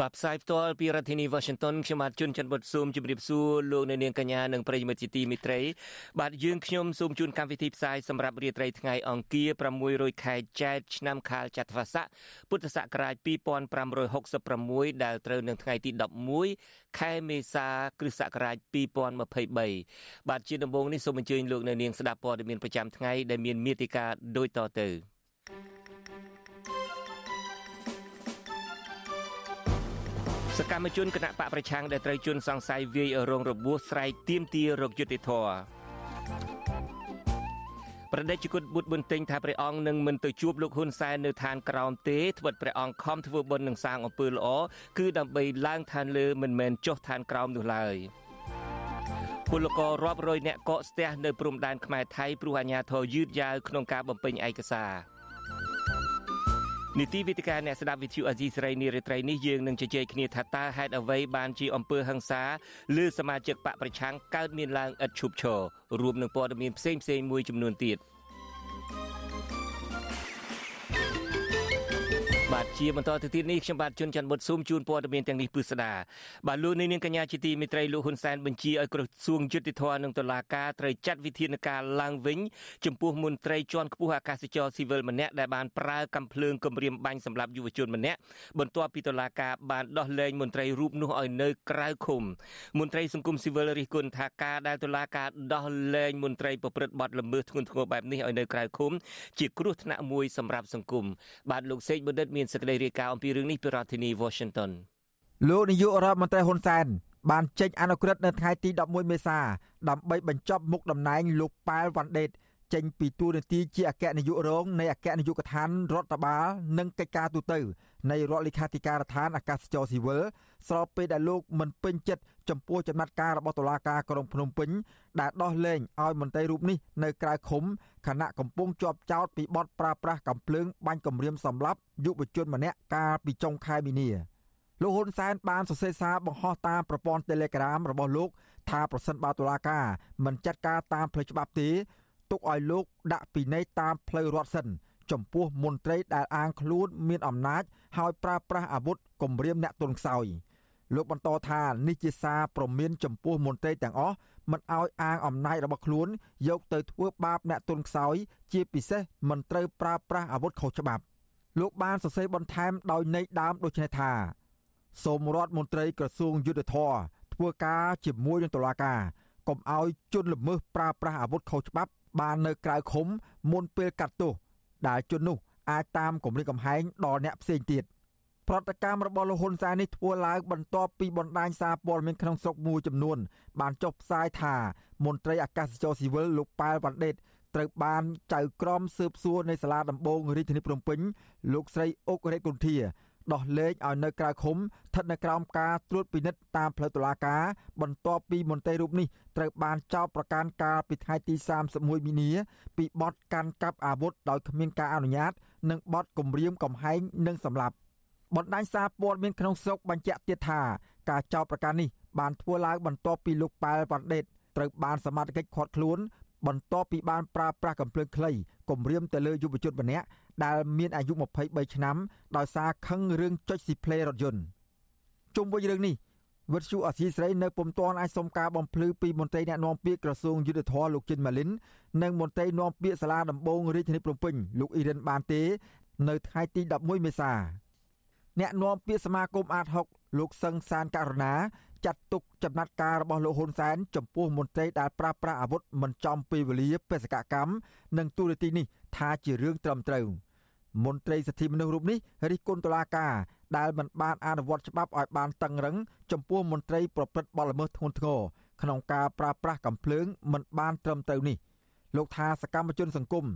បាទផ្សាយផ្ទាល់ពីរដ្ឋធានី Washington ខ្ញុំបាទជួនច័ន្ទបុតស៊ូមជម្រាបសួរលោកអ្នកនាងកញ្ញានិងប្រិយមិត្តជាទីមេត្រីបាទយើងខ្ញុំសូមជូនកម្មវិធីផ្សាយសម្រាប់រាត្រីថ្ងៃអង្គារ600ខែចែកឆ្នាំខាលចត្វាស័កពុទ្ធសករាជ2566ដែលត្រូវនឹងថ្ងៃទី11ខែមេសាគ្រិស្តសករាជ2023បាទជាដំបូងនេះសូមអញ្ជើញលោកអ្នកនាងស្ដាប់ព័ត៌មានប្រចាំថ្ងៃដែលមានមេតិការដូចតទៅ សកម្មជនគណៈបកប្រឆាំងដែលត្រូវជន់សង្ស័យវាយរងរបួសស្រែកទៀមទារកយុត្តិធម៌ប្រដេជគុណបុត្រប៊ុនតេងថាព្រះអង្គនឹងមិនទៅជួបលោកហ៊ុនសែននៅឋានក្រោមទេត្បិតព្រះអង្គខំធ្វើបុណ្យនឹងសាងអំពើល្អគឺដើម្បីឡើងឋានលើមិនមែនចុះឋានក្រោមនោះឡើយពលកររាប់រយនាក់កកស្ទះនៅព្រំដែនខ្មែរថៃព្រោះអាញាធរយឺតយ៉ាវក្នុងការបំពេញឯកសារ នីតិវិទ្យាអ្នកស្ដាប់វិទ្យុអេស៊ីស្រីនារីត្រីនេះយើងនឹងជជែកគ្នាថាតើហេតុអ្វីបានជាអំពើហិង្សាលើសមាជិកបកប្រឆាំងកើតមានឡើងឥតឈប់ឈររួមនឹងព័ត៌មានផ្សេងផ្សេងមួយចំនួនទៀត។ បាទជាបន្តទៅទៀតនេះខ្ញុំបាទជួនច័ន្ទបុតស៊ូមជូនព័ត៌មានទាំងនេះពិស្ដាបាទលោកនាងកញ្ញាជាទីមេត្រីលោកហ៊ុនសែនបញ្ជាឲ្យក្រសួងយុតិធម៌និងតុលាការត្រូវចាត់វិធានការឡើងវិញចំពោះមន្ត្រីជាន់ខ្ពស់អាកាសចរស៊ីវិលម្នាក់ដែលបានប្រើកាំភ្លើងគំរាមបាញ់សម្រាប់យុវជនម្នាក់បន្ទាប់ពីតុលាការបានដោះលែងមន្ត្រីរូបនោះឲ្យនៅក្រៅឃុំមន្ត្រីសង្គមស៊ីវិលរិះគន់ថាការដែលតុលាការដោះលែងមន្ត្រីប្រព្រឹត្តបទល្មើសធ្ងន់ធ្ងរបែបនេះឲ្យនៅក្រៅឃុំជាគ្រោះថ្នាក់មួយសម្រាប់សង្គមបាទលោកសេកបណ្ឌិតមានសេចក្តីរាយការណ៍អំពីរឿងនេះពីរដ្ឋធានី Washington លោកនាយករដ្ឋមន្ត្រីហ៊ុនសែនបានចេញអនុក្រឹត្យនៅថ្ងៃទី11មេសាដើម្បីបញ្ចប់មុខតំណែងលោកប៉ែលវ៉ាន់ដេតចេញពីតួនាទីជាអគ្គនាយករងនៃអគ្គនាយកដ្ឋានរដ្ឋបាលនិងកិច្ចការទូតនៃរដ្ឋលេខាធិការដ្ឋានអាកាសចរស៊ីវិល ស្របពេលដែលលោកមិនពេញចិត្តចំពោះចំណាត់ការរបស់តុលាការក្រុងភ្នំពេញដែលដោះលែងឲ្យមន្ត្រីរូបនេះនៅក្រៅឃុំខណៈកំពុងជាប់ចោតពីបទប្រើប្រាស់កំភ្លើងបាញ់គំរាមសម្លាប់យុវជនម្នាក់កាលពីចុងខែមីនាលោកហ៊ុនសែនបានសរសេរសារបង្ហោះតាមប្រព័ន្ធ Telegram របស់លោកថាប្រសិនបើតុលាការមិនចាត់ការតាមផ្លូវច្បាប់ទេទុកឲ្យលោកដាក់ពិន័យតាមផ្លូវរដ្ឋសិនចំពោះមន្ត្រីដែលអាងខ្លួនមានអំណាច ហើយប្រើប្រាស់អាវុធគំរាមអ្នកទន់ខ្សោយ លោកបន្តថានេះជាសារព្រមានចំពោះមន្ត្រីទាំងអស់មិនឲ្យអាងអំណាចរបស់ខ្លួន យកទៅធ្វើបាបអ្នកទន់ខ្សោយជាពិសេសមិនត្រូវប្រើប្រាស់អាវុធខុសច្បាប់ លោកបានសរសេរបន្ថែមដោយន័យដើមដូចនេះថាសូមរដ្ឋមន្ត្រីក្រសួងយុទ្ធភ័ពធ្វើការជាមួយនឹងតុលាការកុំឲ្យជនល្មើសប្រើប្រាស់អាវុធខុសច្បាប់ បាននៅក្រៅឃុំមុនពេលកាត់ទោសដែលជននោះអាចតាមគម្រិតកំហែងដល់អ្នកផ្សេងទៀត ប្រតិកម្មរបស់លោកហ៊ុនសែននេះធ្វើឡើងបន្ទាប់ពីបណ្ដាញសារព័ត៌មានក្នុងស្រុកមួយចំនួន បានចុះផ្សាយថាមន្ត្រីអាកាសចរស៊ីវិលលោកប៉ែលវ៉ាន់ដេតត្រូវបានចៅក្រមស៊ើបសួរនៃសាលាដំបងរាជធានីភ្នំពេញលោកស្រីអុករេតគុន្ធាដោះលែងឲ្យនៅក្រៅឃុំស្ថិតនៅក្រោមការត្រួតពិនិត្យតាមផ្លូវតុលាការបន្ទាប់ពីមន្ត្រីរូបនេះត្រូវបានចោទប្រកាន់កាលពីថ្ងៃទី31មីនាពីបទកាន់កាប់អាវុធដោយគ្មានការអនុញ្ញាត និងបទគំរាមកំហែងនិងសម្លាប់ បណ្ដាញសារព័ត៌មានក្នុងស្រុកបញ្ជាក់ទៀតថាការចោទប្រកាន់នេះបានធ្វើឡើងបន្ទាប់ពីលោកប៉ែលវ៉ាន់ដេតត្រូវបានសមត្ថកិច្ចឃាត់ខ្លួន បន្ទាប់ពីបានប្រើប្រាស់កំភ្លើងខ្លីគំរាមទៅលើយុវជនម្នាក់ដែលមានអាយុ23ឆ្នាំដោយសារខឹងរឿងចុចស៊ីផ្លេរថយន្តជុំវិញរឿងនេះវិទ្យុអសីស្រីនៅពុំទាន់អាចសុំការបំភ្លឺពីមន្ត្រីអ្នកណែនាំពាក្យក្រសួងយុទ្ធភ័ពលោកជិនម៉ាលីននិងមន្ត្រីនាំពាក្យសាលាដំបងរាជធានីភ្នំពេញលោកអ៊ីរិនបានទេ នៅថ្ងៃទី11មេសា អ្នកនាំពាក្យសមាគមអាត6លោកសឹងសានករណាចាត់ទុកចំណាត់ការរបស់លោកហ៊ុនសែនចំពោះមន្ត្រីដែលប្រើប្រាស់អាវុធមិនចំពេលវេលាបេសកកម្មនិងទូរទស្សន៍នេះថាជារឿងត្រឹមត្រូវមន្ត្រីសិទ្ធិមនុស្សរូបនេះរិះគន់តុលាការដែលមិនបានអនុវត្តច្បាប់ឲ្យបានតឹងរឹងចំពោះមន្ត្រីប្រព្រឹត្តបទល្មើសធ្ងន់ធ្ងរក្នុងការប្រើប្រាស់កំភ្លើងមិនបានត្រឹមត្រូវនេះលោកថាសកម្មជនសង្គម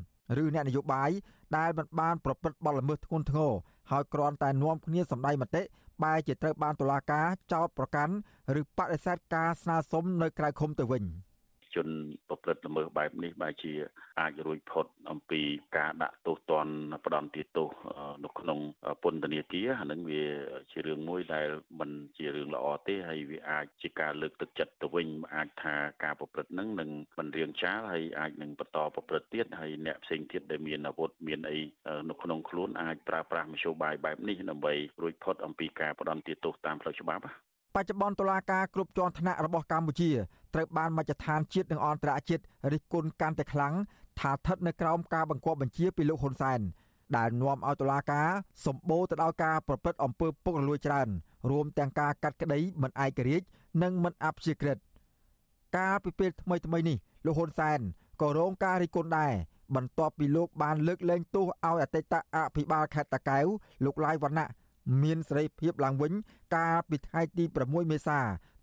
ឬអ្នកនយោបាយដែលមិនបានប្រព្រឹត្តបទល្មើសធ្ងន់ធ្ងរហើយគ្រាន់តែនាំគ្នាសម្ដែងមតិបែរជាត្រូវបានតុលាការចោទប្រកាន់ឬបដិសេធការស្នើសុំនៅក្រៅឃុំទៅវិញ។ ជនប្រព្រឹត្តល្មើសបែបនេះបែរជាអាចរួចផុតអំពីការដាក់ទោសទណ្ឌផ្ដន់ទោសនៅក្នុងពន្ធនាគារអានឹងវាជារឿងមួយដែលមិនជារឿងល្អទេហើយវាអាចជាការលើកទឹកចិត្តទៅវិញអាចថាការប្រព្រឹត្តនឹងនឹងមិនរៀងចាលហើយអាចនឹងបន្តប្រព្រឹត្តទៀតហើយអ្នកផ្សេងទៀតដែលមានអាវុធមានអីនៅក្នុងខ្លួនអាចប្រើប្រាស់មធ្យោបាយបែបនេះដើម្បីរួចផុតអំពីការផ្ដន់ទោសតាមផ្លូវច្បាប់ បច្ចុប្បន្នតុលាការគ្រប់ជាន់ថ្នាក់របស់កម្ពុជាត្រូវបានមជ្ឈដ្ឋានជាតិនិងអន្តរជាតិរិះគន់កាន់តែខ្លាំងថាស្ថិតនៅក្រោមការបង្គាប់បញ្ជាពីលោកហ៊ុនសែនដែលនាំឲ្យតុលាការសម្បូរទៅដោយការប្រព្រឹត្តអំពើពុករលួយច្រើនរួមទាំងការកាត់ក្តីមិនឯករាជ្យនិងមិនអព្យាក្រឹតកាលពីពេលថ្មីថ្មីនេះលោកហ៊ុនសែនក៏រងការរិះគន់ដែរបន្ទាប់ពីលោកបានលើកលែងទោសឲ្យអតីតអភិបាលខេត្តតាកែវលោកឡាយវណ្ណៈ មានសេរីភាពឡើងវិញ កាលពីថ្ងៃទី6មេសា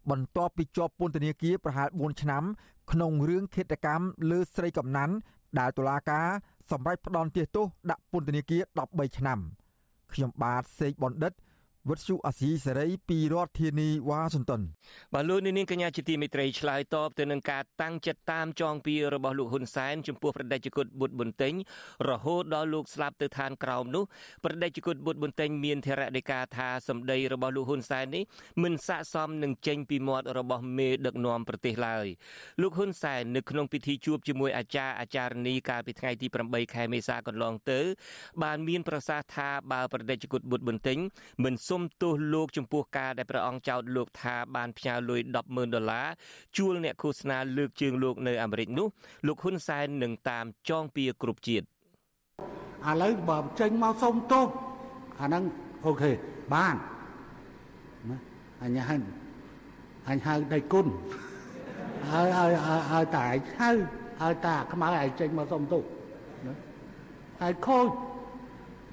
បន្ទាប់ពីជាប់ពន្ធនាគារប្រហែល4ឆ្នាំ ក្នុងរឿងឃាតកម្មលើស្រីកំណាន់ដែលតុលាការសម្រេចផ្តន្ទាទោសដាក់ពន្ធនាគារ13ឆ្នាំខ្ញុំបាទសេកបណ្ឌិត វុទ្ធុអាស៊ីសេរីពីរដ្ឋធានីវ៉ាស៊ីនតោនបាទលោកនាងកញ្ញាជាទីមេត្រីឆ្លើយតបទៅនឹងការតាំងចិត្តតាមចងពីរបស់លោកហ៊ុនសែនចំពោះប្រដេជគុណបុត្រប៊ុនតេងរហូតដល់លោកស្លាប់ទៅឋានក្រោមនោះប្រដេជគុណបុត្រប៊ុនតេងមានធរណីកាថាសម្ដីរបស់លោកហ៊ុនសែននេះមិនស័ក្តិសមនឹងចេញពីមាត់របស់មេដឹកនាំប្រទេសឡើយលោកហ៊ុនសែននៅក្នុងពិធីជួបជាមួយអាចារ្យអាចារ្យនីកាលពីថ្ងៃទី8ខែមេសាកន្លងទៅ បានមានប្រសាសន៍ថាបើប្រដេជគុណបុត្រប៊ុនតេងមិនសុំទោសលោកចំពោះការដែលព្រះអង្គចោទលោកថាបានផ្ញើលុយ100000ដុល្លារជួលអ្នកឃោសនាលើកជើងលោកនៅអាមេរិកនោះលោកហ៊ុនសែននឹងតាមចងពៀគ្រប់ជាតិឥឡូវបើចេញមកសុំទោសអាហ្នឹងអូខេបានណាអញហៅអញហៅដៃគុណហើយហើយហើយតែឯងហៅហើយតាខ្មៅឯងចេញមកសុំទោសណាហើយខូច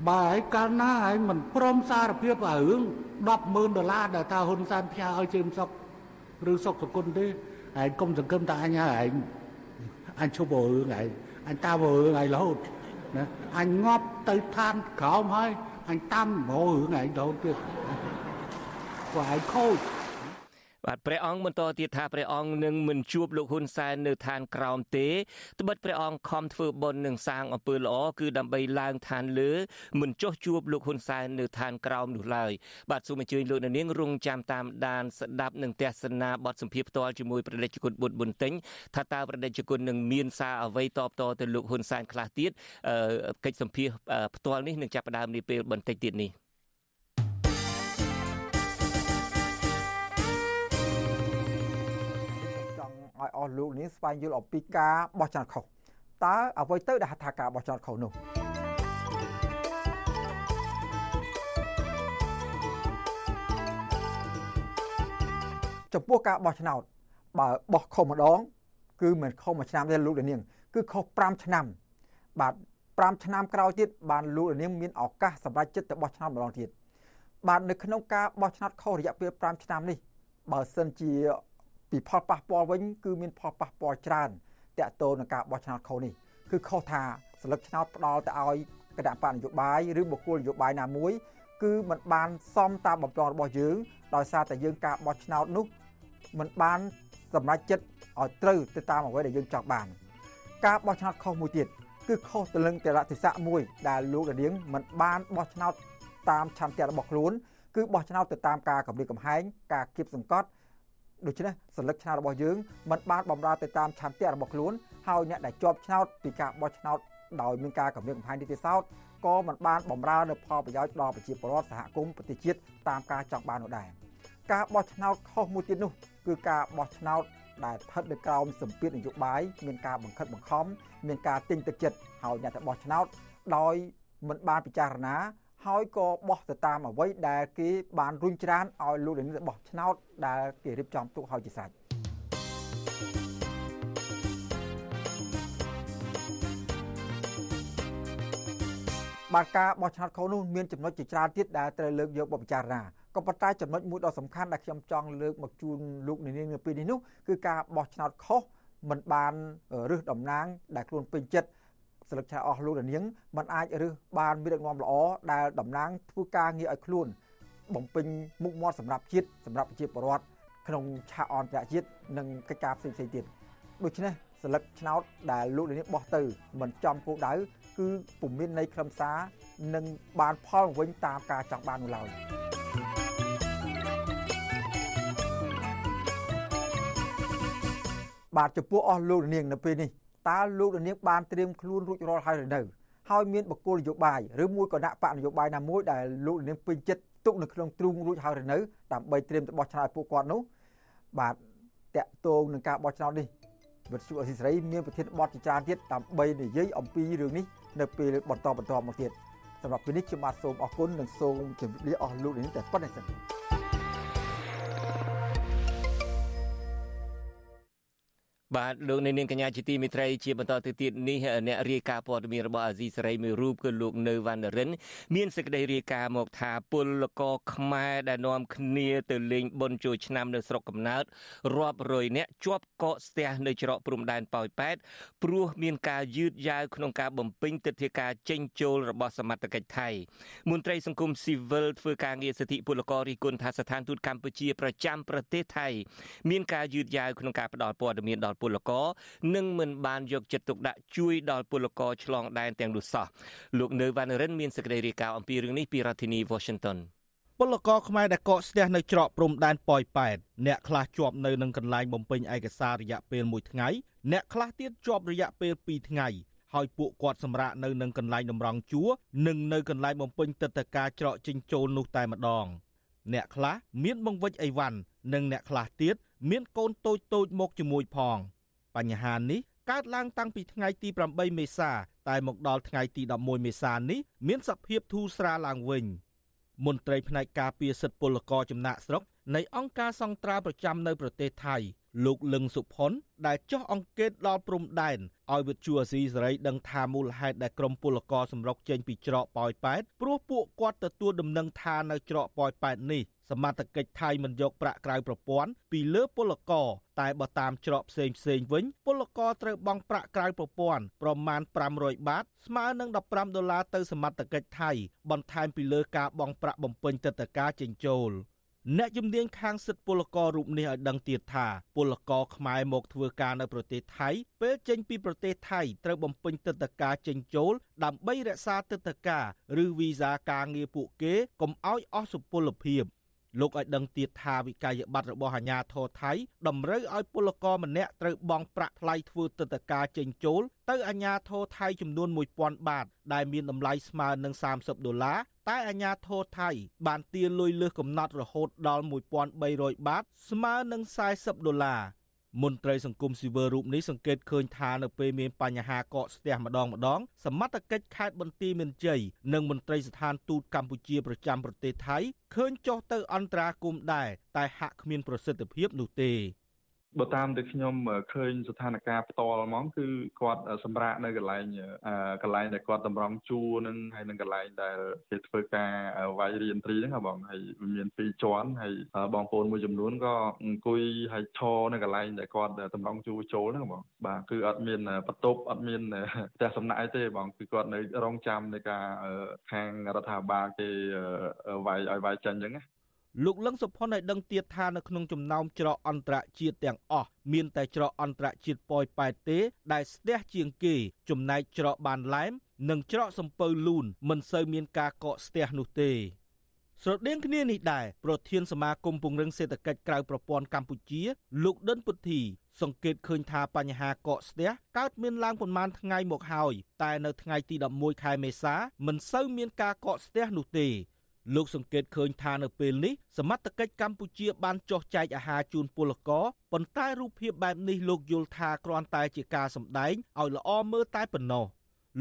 បើឯកាលណាឯងមិនព្រមសារភាពរឿង100000ដុល្លារដែលថាហ៊ុនសែនផ្ញើឲ្យជើងសុកឬសុកសគុណទេឯងកុំសង្កឹមតែអញហើយឯងអញឈប់រឿងឯងអញតាមរឿងឯងរហូតណាអញងាប់ទៅឋានក្រោមហើយអញតាមរឿងឯងរហូតទៀតព្រោះឯងខូច បាទព្រះអង្គបន្តទៀតថាព្រះអង្គនឹងមិនជួបលោកហ៊ុនសែននៅឋានក្រោមទេត្បិតព្រះអង្គខំធ្វើបុណ្យនិងសាងអំពើល្អគឺដើម្បីឡើងឋានលើមិនចោះជួបលោកហ៊ុនសែននៅឋានក្រោមនោះឡើយបាទសូមអញ្ជើញលោកនាងរងចាំតាមដានស្ដាប់និងទស្សនាបទសម្ភាសន៍ផ្ទាល់ជាមួយប្រដេជគុណបុត្រប៊ុនតេងថាតើប្រដេជគុណនឹងមានសារអ្វីតបតទៅលោកហ៊ុនសែនខ្លះទៀតកិច្ចសម្ភាសន៍ផ្ទាល់នេះនឹងចាប់ផ្ដើមនាពេលបន្តិចទៀតនេះ ឲ្យអស់លោកនេះស្វែងយល់អំពីការបោះឆ្នោតខុសតើអ្វីទៅដែលហៅថាការបោះឆ្នោតខុសនោះចំពោះការបោះឆ្នោតបើបោះខុសម្ដង គឺមិនខុសមួយឆ្នាំទេលោកនាង គឺខុស5ឆ្នាំ បាទ5ឆ្នាំក្រោយទៀតបានលោកនាងមានឱកាសសម្រាប់ចិត្តទៅបោះឆ្នោតម្ដងទៀតបាទនៅក្នុងការបោះឆ្នោតខុសរយៈពេល5ឆ្នាំនេះបើសិនជា ពីផលប៉ះពាល់វិញគឺមានផលប៉ះពាល់ច្រើនតកតទៅនឹងការបោះឆ្នោតខុសនេះគឺខុសថាស្លឹកឆ្នោតផ្ដល់ទៅឲ្យគណៈបកនយោបាយឬបុគ្គលនយោបាយណាមួយ គឺมันបានសមតាមបំណងរបស់យើងដោយសារតែយើងការបោះឆ្នោតនោះมันបានសម្រេចចិត្តឲ្យត្រូវទៅតាមអ្វីដែលយើងចង់បាន ការបោះឆ្នោតខុសមួយទៀតគឺខុសទៅនឹងតលតិស័កមួយដែលលោកនាងមិនបានបោះឆ្នោតតាមឆន្ទៈរបស់ខ្លួនគឺបោះឆ្នោតទៅតាមការកម្រិតកំហែងការគៀបសង្កត់ ដូច្នេះសញ្ញាឆ្នោតរបស់យើងមិនបានបំរើទៅតាមឆន្ទៈរបស់ខ្លួនហើយអ្នកដែលជាប់ឆ្នោតពីការបោះឆ្នោតដោយមានការកម្រិតកំហែងនីតិសោតក៏មិនបានបំរើនៅផលប្រយោជន៍ដល់ប្រជាពលរដ្ឋសហគមន៍ប្រទេសជាតិតាមការចង់បាននោះដែរការបោះឆ្នោតខុសមួយទៀតនោះគឺការបោះឆ្នោតដែលស្ថិតនៅក្រោមសម្ពាធនយោបាយមានការបង្ខិតបង្ខំមានការទិញទឹកចិត្តហើយអ្នកទៅបោះឆ្នោតដោយមិនបានពិចារណា ហើយក៏បោះទៅតាមអ្វីដែលគេបានរុញច្រានឲ្យលោកនាងបោះឆ្នោតដែលគេរៀបចំទុកឲ្យជាសាច់បាទការបោះឆ្នោតខុសនោះមានចំណុចជាច្រើនទៀតដែលត្រូវលើកយកមកពិចារណាក៏ប៉ុន្តែចំណុចមួយដ៏សំខាន់ដែលខ្ញុំចង់លើកមកជូនលោកនាងនៅពេលនេះនោះគឺការបោះឆ្នោតខុសមិនបានរឹសតំណាងដែលខ្លួនពេញចិត្ត សិលឹកឆាអស់លោកនាងมันអាចរើសបានមានដឹកនាំល្អដែលតំណាងធ្វើការងារឲ្យខ្លួន បំពេញមុខមាត់សម្រាប់ជាតិសម្រាប់ប្រជាពលរដ្ឋក្នុងឆាកអន្តរជាតិនិងកិច្ចការផ្សេងៗទៀតដូច្នេះសិលឹកឆ្នោតដែលលោកនាងបោះទៅមិនចំគោលដៅគឺពុំមានន័យខ្លឹមសារនិងបានផលវិញតាមការចង់បាននោះឡើយបាទចំពោះអស់លោកនាងនៅពេលនេះ តើលោកនាងបានត្រៀមខ្លួនរួចរាល់ហើយឬនៅហើយមានបកគោលនយោបាយឬមួយក៏ដាក់បកនយោបាយណាមួយដែលលោកនាងពេញចិត្តទុកនៅក្នុងទ្រូងរួចហើយឬនៅដើម្បីត្រៀមទៅបោះឆ្នោតឲ្យពួកគាត់នោះបាទតកតងនឹងការបោះឆ្នោតនេះវិទ្យុអសីសេរីមានប្រធានបទជាច្រើនទៀតដើម្បីនិយាយអំពីរឿងនេះនៅពេលបន្តបន្តមកទៀតសម្រាប់ពេលនេះខ្ញុំបាទសូមអរគុណនិងសូមជម្រាបលាអស់លោកនេះតែប៉ុណ្្នេះសិន បាទលោកនាងកញ្ញាជាទីមេត្រីជាបន្តទៅទៀតនេះអ្នករាយការណ៍ព័ត៌មានរបស់អាស៊ីសេរីមួយរូបគឺលោកនៅវណ្ណរិន មានសេចក្តីរាយការណ៍មកថាពលករខ្មែរដែលនាំគ្នាទៅលេងបុណ្យចូលឆ្នាំនៅស្រុកកំណើតរាប់រយនាក់ជាប់កកស្ទះនៅច្រកព្រំដែនប៉ោយប៉ែតព្រោះមានការយឺតយ៉ាវក្នុងការបំពេញទិដ្ឋាការចេញចូលរបស់សមត្ថកិច្ចថៃមន្ត្រីសង្គមស៊ីវិលធ្វើការងារសិទ្ធិពលកររិះគន់ថាស្ថានទូតកម្ពុជាប្រចាំប្រទេសថៃ មានការយឺតយ៉ាវក្នុងការផ្តល់ព័ត៌មានដល់ពលករនិងមិនបានយកចិត្តទុកដាក់ជួយដល់ពលករឆ្លងដែនទាំងនោះសោះលោកនៅវណ្ណរិនមានសេចក្តីរាយការណ៍អំពីរឿងនេះពីរដ្ឋធានី Washington ពលករខ្មែរដែលកកស្ទះនៅច្រកព្រំដែនប៉ោយប៉ែតអ្នកខ្លះជាប់នៅនឹងកន្លែងបំពេញឯកសាររយៈពេល1ថ្ងៃអ្នកខ្លះទៀតជាប់រយៈពេល2ថ្ងៃហើយពួកគាត់សម្រាកនៅនឹងកន្លែងតម្រង់ជួរនិងនៅកន្លែងបំពេញទឹកតការច្រកចិញ្ចូលនោះតែម្ដង អ្នកខ្លះមានបង្វិចអីវ៉ាន់និងអ្នកខ្លះទៀត មានកូនតូចតូចមកជាមួយផង បញ្ហានេះកើតឡើងតាំងពីថ្ងៃទី8មេសាតែមកដល់ថ្ងៃទី11មេសានេះមានសភាពធូរស្រាលឡើងវិញមន្ត្រីផ្នែកការពារសិទ្ធិពលករចំណាក់ស្រុកនៃអង្គការសង្ត្រាប្រចាំនៅប្រទេសថៃលោកលឹងសុផុនដែលចោះអង្កេតដល់ព្រំដែនឲ្យវិទ្យុអាស៊ីសេរីដឹងថាមូលហេតុដែលក្រុមពលករសម្រុកចេញពីច្រកប៉ោយប៉ែតព្រោះពួកគាត់ទទួលដំណឹងថានៅច្រកប៉ោយប៉ែតនេះ សមត្ថកិច្ចថៃមិនយកប្រាក់ក្រៅប្រព័ន្ធពីលើពលករតែបើតាមច្រកផ្សេងផ្សេងវិញពលករត្រូវបង់ប្រាក់ក្រៅប្រព័ន្ធប្រមាណ500បាតស្មើនឹង15ដុល្លារទៅសមត្ថកិច្ចថៃបន្ថែមពីលើការបង់ប្រាក់បំពេញទឹកតការចេញចូល។អ្នកជំនាញខាងសិទ្ធិពលកររូបនេះឲ្យដឹងទៀតថាពលករខ្មែរមកធ្វើការនៅប្រទេសថៃពេលចេញពីប្រទេសថៃត្រូវបំពេញទិដ្ឋាការចេញចូលដើម្បីរក្សាទិដ្ឋាការឬវីសាការងារពួកគេកុំឲ្យអស់សុពលភាព លោកឲ្យដឹងទៀតថាវិក័យប័ត្ររបស់អាជ្ញាធរថៃតម្រូវឲ្យពលករម្នាក់ត្រូវបង់ប្រាក់ថ្លៃធ្វើទិដ្ឋាការចេញចូលទៅអាជ្ញាធរថៃចំនួន1000បាត ដែលមានតម្លៃស្មើនឹង30ដុល្លារតែអាជ្ញាធរថៃបានទារលុយលើសកំណត់រហូតដល់1300បាត ស្មើនឹង40ដុល្លារ មន្ត្រីសង្គមស៊ីវិលរូបនេះសង្កេតឃើញថានៅពេលមានបញ្ហាកកស្ទះម្ដងម្ដងសមត្ថកិច្ចខេត្តបន្ទាយមានជ័យនិងមន្ត្រីស្ថានទូតកម្ពុជាប្រចាំប្រទេសថៃឃើញចុះទៅអន្តរាគមន៍ដែរតែហាក់គ្មានប្រសិទ្ធភាពនោះទេ បើតាមតែខ្ញុំឃើញស្ថានភាពផ្ទាល់ហ្មងគឺគាត់សម្រាកនៅកន្លែងកន្លែងដែលគាត់តម្រង់ជួរនឹងហើយនឹងកន្លែងដែលគេធ្វើការវាយរៀនត្រីហ្នឹងបងហើយមានពីរជាន់ហើយបងប្អូនមួយចំនួនក៏អង្គុយហើយឈរនៅកន្លែងដែលគាត់តម្រង់ជួរចូលហ្នឹងបងបាទគឺអត់មានបន្ទប់អត់មានផ្ទះសំណាក់អីទេបងគឺគាត់នៅរងចាំនៃការខាងរដ្ឋាភិបាលគេវាយឲ្យវាយចាញ់អញ្ចឹងណា លោកលឹងសុផុនឲ្យដឹងទៀតថានៅក្នុងចំណោមច្រកអន្តរជាតិទាំងអស់មានតែច្រកអន្តរជាតិប៉ោយប៉ែតទេ ដែលស្ទះជាងគេ ចំណែកច្រកបានឡែមនិងច្រកសំពៅលូនមិនសូវមានការកកស្ទះនោះទេស្រដៀងគ្នានេះដែរប្រធានសមាគមពង្រឹងសេដ្ឋកិច្ចក្រៅប្រព័ន្ធកម្ពុជា លោកដិនពុទ្ធី សង្កេតឃើញថាបញ្ហាកកស្ទះកើតមានឡើងប្រមាណថ្ងៃមកហើយតែនៅថ្ងៃទី11ខែមេសាមិនសូវមានការកកស្ទះនោះទេ លោកសង្កេតឃើញថានៅពេលនេះសមត្ថកិច្ចកម្ពុជាបានចោះចែកអាហារជូនពលករប៉ុន្តែរូបភាពបែបនេះលោកយល់ថាគ្រាន់តែជាការសម្ដែងឲ្យល្អមើលតែប៉ុណ្ណោះ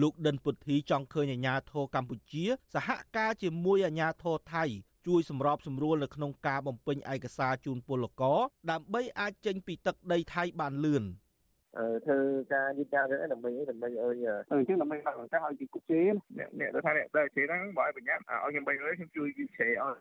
លោកដិនពុទ្ធីចង់ឃើញអាញាធរកម្ពុជា សហការជាមួយអាញាធរថៃជួយសម្របសម្រួលនៅក្នុងការបំពេញឯកសារជូនពលករដើម្បីអាចចេញពីទឹកដីថៃបានលឿន។ ធ្វើការយឺតយ៉ាវទៅដើម្បីដើម្បីឲ្យអញ្ចឹងដើម្បីដាក់ឱកាសឲ្យគេគប់ជេរអ្នកអ្នកទៅថាអ្នកដែលជេរហ្នឹងបើឲ្យប្រញាប់ឲ្យខ្ញុំ300ខ្ញុំជួយគេជេរឲ្យ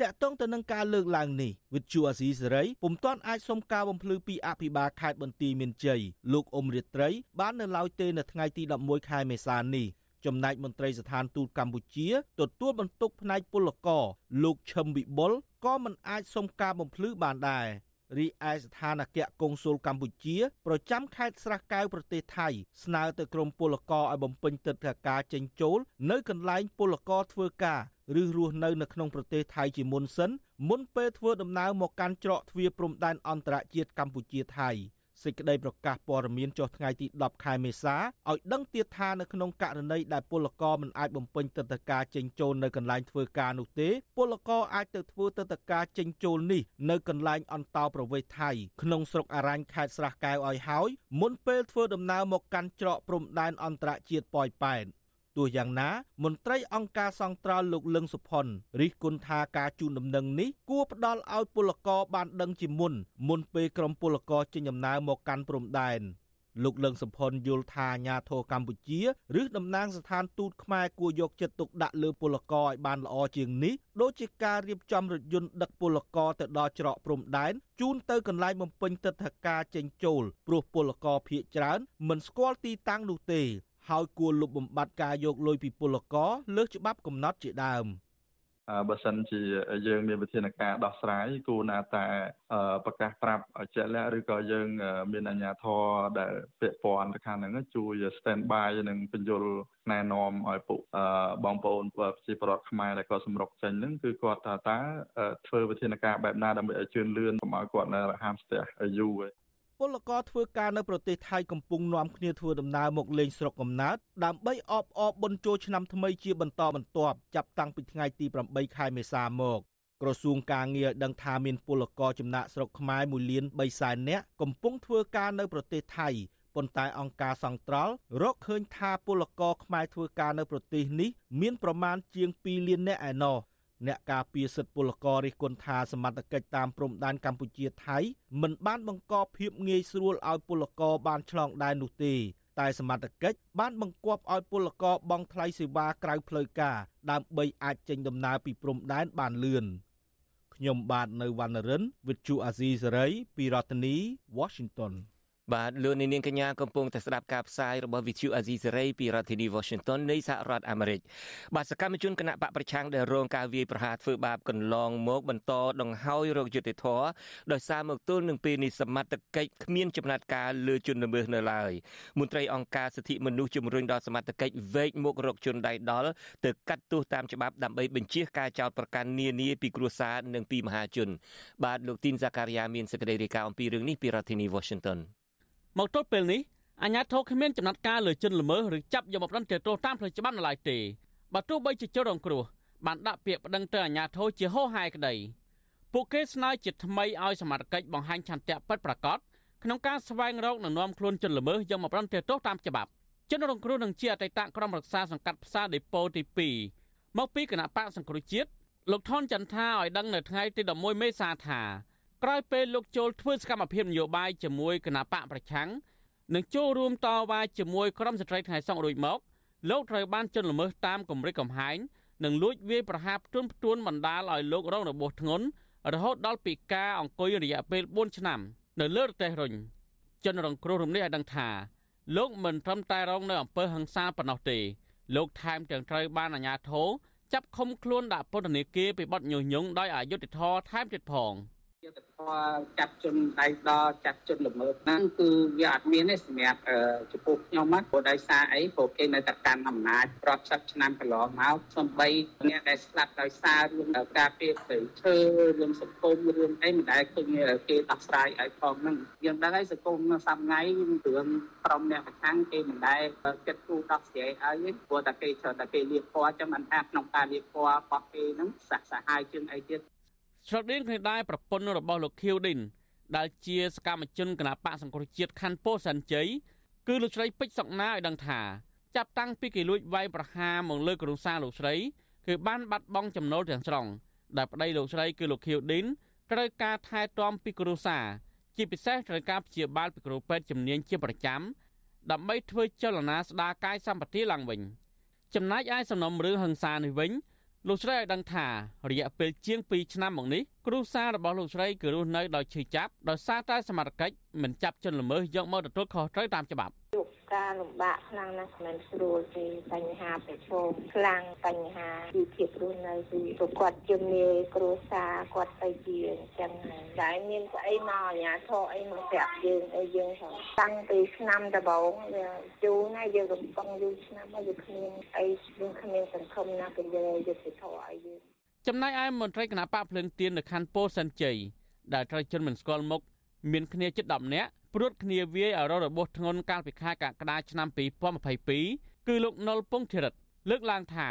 តាក់ទងទៅនឹងការលើកឡើងនេះវិទ្យុអាស៊ីសេរីពុំទាន់អាចសុំការបំភ្លឺពីអភិបាលខេត្តបន្ទាយមានជ័យលោកអ៊ុំរិត្រី បាននៅឡើយទេនៅថ្ងៃទី11ខែមេសានេះចំណែកមន្ត្រីស្ថានទូតកម្ពុជាទទួលបន្ទុកផ្នែកពលករលោកឈឹមវិបុលក៏មិនអាចសុំការបំភ្លឺបានដែរ រីឯស្ថានអគ្គកុងស៊ុលកម្ពុជាប្រចាំខេត្តស្រះកែវប្រទេសថៃស្នើទៅក្រមពលករឲ្យបំពេញទិដ្ឋាការចេញចូលនៅកន្លែងពលករធ្វើការឬរស់នៅនៅក្នុងប្រទេសថៃជាមុនសិនមុនពេលធ្វើដំណើរមកកាន់ច្រកទ្វារព្រំដែនអន្តរជាតិកម្ពុជាថៃ។ សេចក្តីប្រកាសព័ត៌មានចុះថ្ងៃទី10ខែមេសាឲ្យដឹងទៀតថានៅក្នុងករណីដែលពលករមិនអាចបំពេញទិដ្ឋាការចេញចូលនៅកន្លែងធ្វើការនោះទេពលករអាចទៅធ្វើទិដ្ឋាការចេញចូលនេះនៅកន្លែងអន្តោប្រវេសន៍ថៃក្នុងស្រុកអរ៉ាញ់ខេត្តស្រះកែវឲ្យហើយមុនពេលធ្វើដំណើរមកកាន់ច្រកព្រំដែនអន្តរជាតិប៉ោយប៉ែត ទោះយ៉ាងណា មន្ត្រីអង្គការសង្ត្រល់លោកលឹងសុផុនរិះគន់ថាការជូនដំណឹងនេះគួរផ្ដល់ឲ្យពលករបានដឹងជាមុនមុនពេលក្រុមពលករចេញដំណើរមកកាន់ព្រំដែនលោកលឹងសំផុនយល់ថាអាញាធរកម្ពុជាឬតំណាងស្ថានទូតខ្មែរគួរយកចិត្តទុកដាក់លើពលករឲ្យបានល្អជាងនេះដូចជាការរៀបចំរថយន្តដឹកពលករទៅដល់ច្រកព្រំដែនជូនទៅកន្លែងបំពេញទិដ្ឋាការចេញចូលព្រោះពលករភៀកច្រើនមិនស្គាល់ទីតាំងនោះទេ ហើយគួរលុបបំបាត់ការយកលុយពីពលករលើសច្បាប់កំណត់ជាដើមបើសិនជាយើងមានវិធានការដោះស្រាយគួរណាតែប្រកាសប្រាប់ឲ្យជាក់លាក់ឬក៏យើង មានអាជ្ញាធរដែលពាក់ព័ន្ធទៅខាងហ្នឹងជួយ stand by និងបញ្យលណែនាំឲ្យពួកបងប្អូនប្រជាពលរដ្ឋខ្មែរដែលគាត់សម្រុកចេញហ្នឹងគឺគាត់ថាតើធ្វើវិធានការបែបណាដើម្បីឲ្យជឿនលឿនកុំឲ្យគាត់នៅហាមស្ទះយូរ ពលករធ្វើការនៅប្រទេសថៃកំពុងនាំគ្នាធ្វើដំណើរមកលេងស្រុកកំណើតដើម្បីអបអរបុណ្យចូលឆ្នាំថ្មីជាបន្តបន្ទាប់ចាប់តាំងពីថ្ងៃទី8ខែមេសាមកក្រសួងការងារដឹងថាមានពលករចំណាក់ស្រុកខ្មែរ1លាន3សែននាក់កំពុងធ្វើការនៅប្រទេសថៃប៉ុន្តែអង្គការសង្ត្រល់រកឃើញថាពលករខ្មែរធ្វើការនៅប្រទេសនេះមានប្រមាណជាង2លាននាក់ឯណោះ អ្នកការពារសិទ្ធិពលកររិះគន់ថាសមត្ថកិច្ចតាមព្រំដែនកម្ពុជាថៃមិនបានបង្កភាពងាយស្រួលឲ្យពលករបានឆ្លងដែននោះទេតែសមត្ថកិច្ចបានបង្គាប់ឲ្យពលករបង់ថ្លៃសេវាក្រៅផ្លូវការដើម្បីអាចចេញដំណើរពីព្រំដែនបានលឿនខ្ញុំបាទនៅវណ្ណរិន With Chu Azizi Saray ពីរដ្ឋធានី Washington បាទលោកនាងកញ្ញាកំពុងតែស្ដាប់ការផ្សាយរបស់ VTV Asia Series ពីរដ្ឋធានី Washington នៃសហរដ្ឋអាមេរិកបាទសកម្មជនគណៈបកប្រឆាំងដែលរងការវាយប្រហារធ្វើបាបកន្លងមកបន្តដង្ហើយរោគយុតិធធដោយសារមកទល់នឹងពេលនេះសមត្ថកិច្ចគ្មានចំណាត់ការលើជនល្មើសនៅឡើយមន្ត្រីអង្គការសិទ្ធិមនុស្សជំរុញដល់សមត្ថកិច្ចវែកមុខរកជនដៃដល់ទៅកាត់ទោសតាមច្បាប់ដើម្បីបញ្ជាការចោទប្រកាន់នានាពីគ្រួសារនិងពីមហាជន បាទលោកទីនសាការីយ៉ាមានសេចក្តីរាយការណ៍អំពីរឿងនេះពីរដ្ឋធានី Washington មកទល់ពេលនេះអាជ្ញាធរគ្មានចំណាត់ការលើជនល្មើសឬចាប់យកមកផ្ដន្ទាទោសតាមផ្លូវច្បាប់នៅឡើយទេបើទោះបីជាជនរងគ្រោះបានដាក់ពាក្យប្តឹងទៅអាជ្ញាធរជាហោហែក្តីពួកគេស្នើជាថ្មីឲ្យសមត្ថកិច្ចបង្ហាញឆន្ទៈពិតប្រាកដក្នុងការស្វែងរកនិងនាំខ្លួនជនល្មើសយកមកផ្ដន្ទាទោសតាមច្បាប់ជនរងគ្រោះនឹងជាអតីតក្រុមរក្សាសង្កាត់ផ្សារដេប៉ូទី2មកពីគណៈបកសង្គ្រោះជាតិលោកថនចន្ទថាឲ្យដឹងនៅថ្ងៃទី11មេសាថា ក្រោយពេលលោកចូលធ្វើសកម្មភាពនយោបាយជាមួយគណៈបកប្រឆាំងនិងចូលរួមតវ៉ាជាមួយក្រុមស្ត្រីថ្ងៃសង្ឃរួចមកលោកត្រូវបានជន់ល្មើសតាមគម្រិតកំហែងនិងលួចវាយប្រហារផ្ទួនផ្ទួនបណ្ដាលឲ្យលោករងរបួសធ្ងន់រហូតដល់ពិការអង្គុយរយៈពេល4ឆ្នាំនៅលើរទេះរុញជនរងគ្រោះរំនេះឲ្យដឹងថាលោកមិនត្រឹមតែរងនៅអំពើហិង្សាប៉ុណ្ណោះទេលោកថែមទាំងត្រូវបានអាជ្ញាធរចាប់ឃុំខ្លួនដាក់ពន្ធនាគារពីបទញុះញង់ដោយអយុត្តិធម៌ថែមទៀតផង។ យុទ្ធធម៌ចាត់ជនដៃដល់ចាត់ជនល្មើសហ្នឹងគឺវាអត់មានទេសម្រាប់ចំពោះខ្ញុំហ្នឹងព្រោះដោយសារអីព្រោះគេនៅតែកាន់អំណាចរាប់សិបឆ្នាំកន្លងមកសំបីអ្នកដែលស្លាប់ដោយសាររឿងការពារព្រៃឈើរឿងសង្គមរឿងអីមិនដែលឃើញគេដោះស្រាយឲ្យផងហ្នឹងយើងដឹងហើយសង្គមនៅសប្ងៃរឿងក្រុមអ្នកប្រឆាំងគេមិនដែលចិត្តគូដោះស្រាយឲ្យព្រោះតែគេច្រើនតែគេលៀបពណ៌ចឹងមិនថាក្នុងការលៀបពណ៌របស់គេហ្នឹងសះសាហាយជាងអីទៀត ស្រដៀងគ្នាដែរប្រពន្ធរបស់លោកខៀវឌិនដែលជាសកម្មជនគណបកសង្គ្រោះជាតិខណ្ឌពោធិ៍សែនជ័យគឺលោកស្រីពេជ្រសុកណាឲ្យដឹងថាចាប់តាំងពីគេលួចវាយប្រហារមកលើគ្រួសារលោកស្រីគឺបានបាត់បង់ចំណូលទាំងស្រុងដែលប្តីលោកស្រីគឺលោកខៀវឌិនត្រូវការថែទាំពីគ្រួសារជាពិសេសត្រូវការព្យាបាលពីគ្រូពេទ្យជំនាញជាប្រចាំដើម្បីធ្វើចលនាស្ដារកាយសម្បទាឡើងវិញចំណែកឯសំណុំរឿងហឹង្សានេះវិញ លោកស្រីឲ្យដឹងថារយៈពេលជាង2ឆ្នាំមកនេះគ្រួសាររបស់លោកស្រីគឺរស់នៅដោយឈឺចាប់ដោយសារតែសមត្ថកិច្ចមិនចាប់ជនល្មើសយកមកទទួលខុសត្រូវតាមច្បាប់ជួប ការលំបាកខ្លាំងណាស់មិនស្រួលទេបញ្ហាប្រឈមខ្លាំងបញ្ហាជីវភាពរស់នៅគឺប្រកបជំនាញគ្រួសារគាត់ទៅជាអញ្ចឹងហើយតែមានស្អីមកអាញាធរអីមកប្រាប់យើងអីយើងហ្នឹងតាំងពីឆ្នាំដំបូងវាជូរណាយើងកំពុងយូរឆ្នាំហើយយើងគ្មានអីយើងគ្មានសង្ឃឹមណាពីយើងយុទ្ធធរអីយើងចំណែកឯមន្ត្រីគណៈបកភ្លើងទៀននៅខណ្ឌពោធិ៍សិនជ័យដែលត្រូវជន់មិនស្គាល់មុខមានគ្នាជិត10នាក់ ព្រួតគ្នាវាយឲ្យររបួសធ្ងន់កាលពីខែកក្កដាឆ្នាំ2022គឺលោកនុលពងធិរិតលើកឡើងថា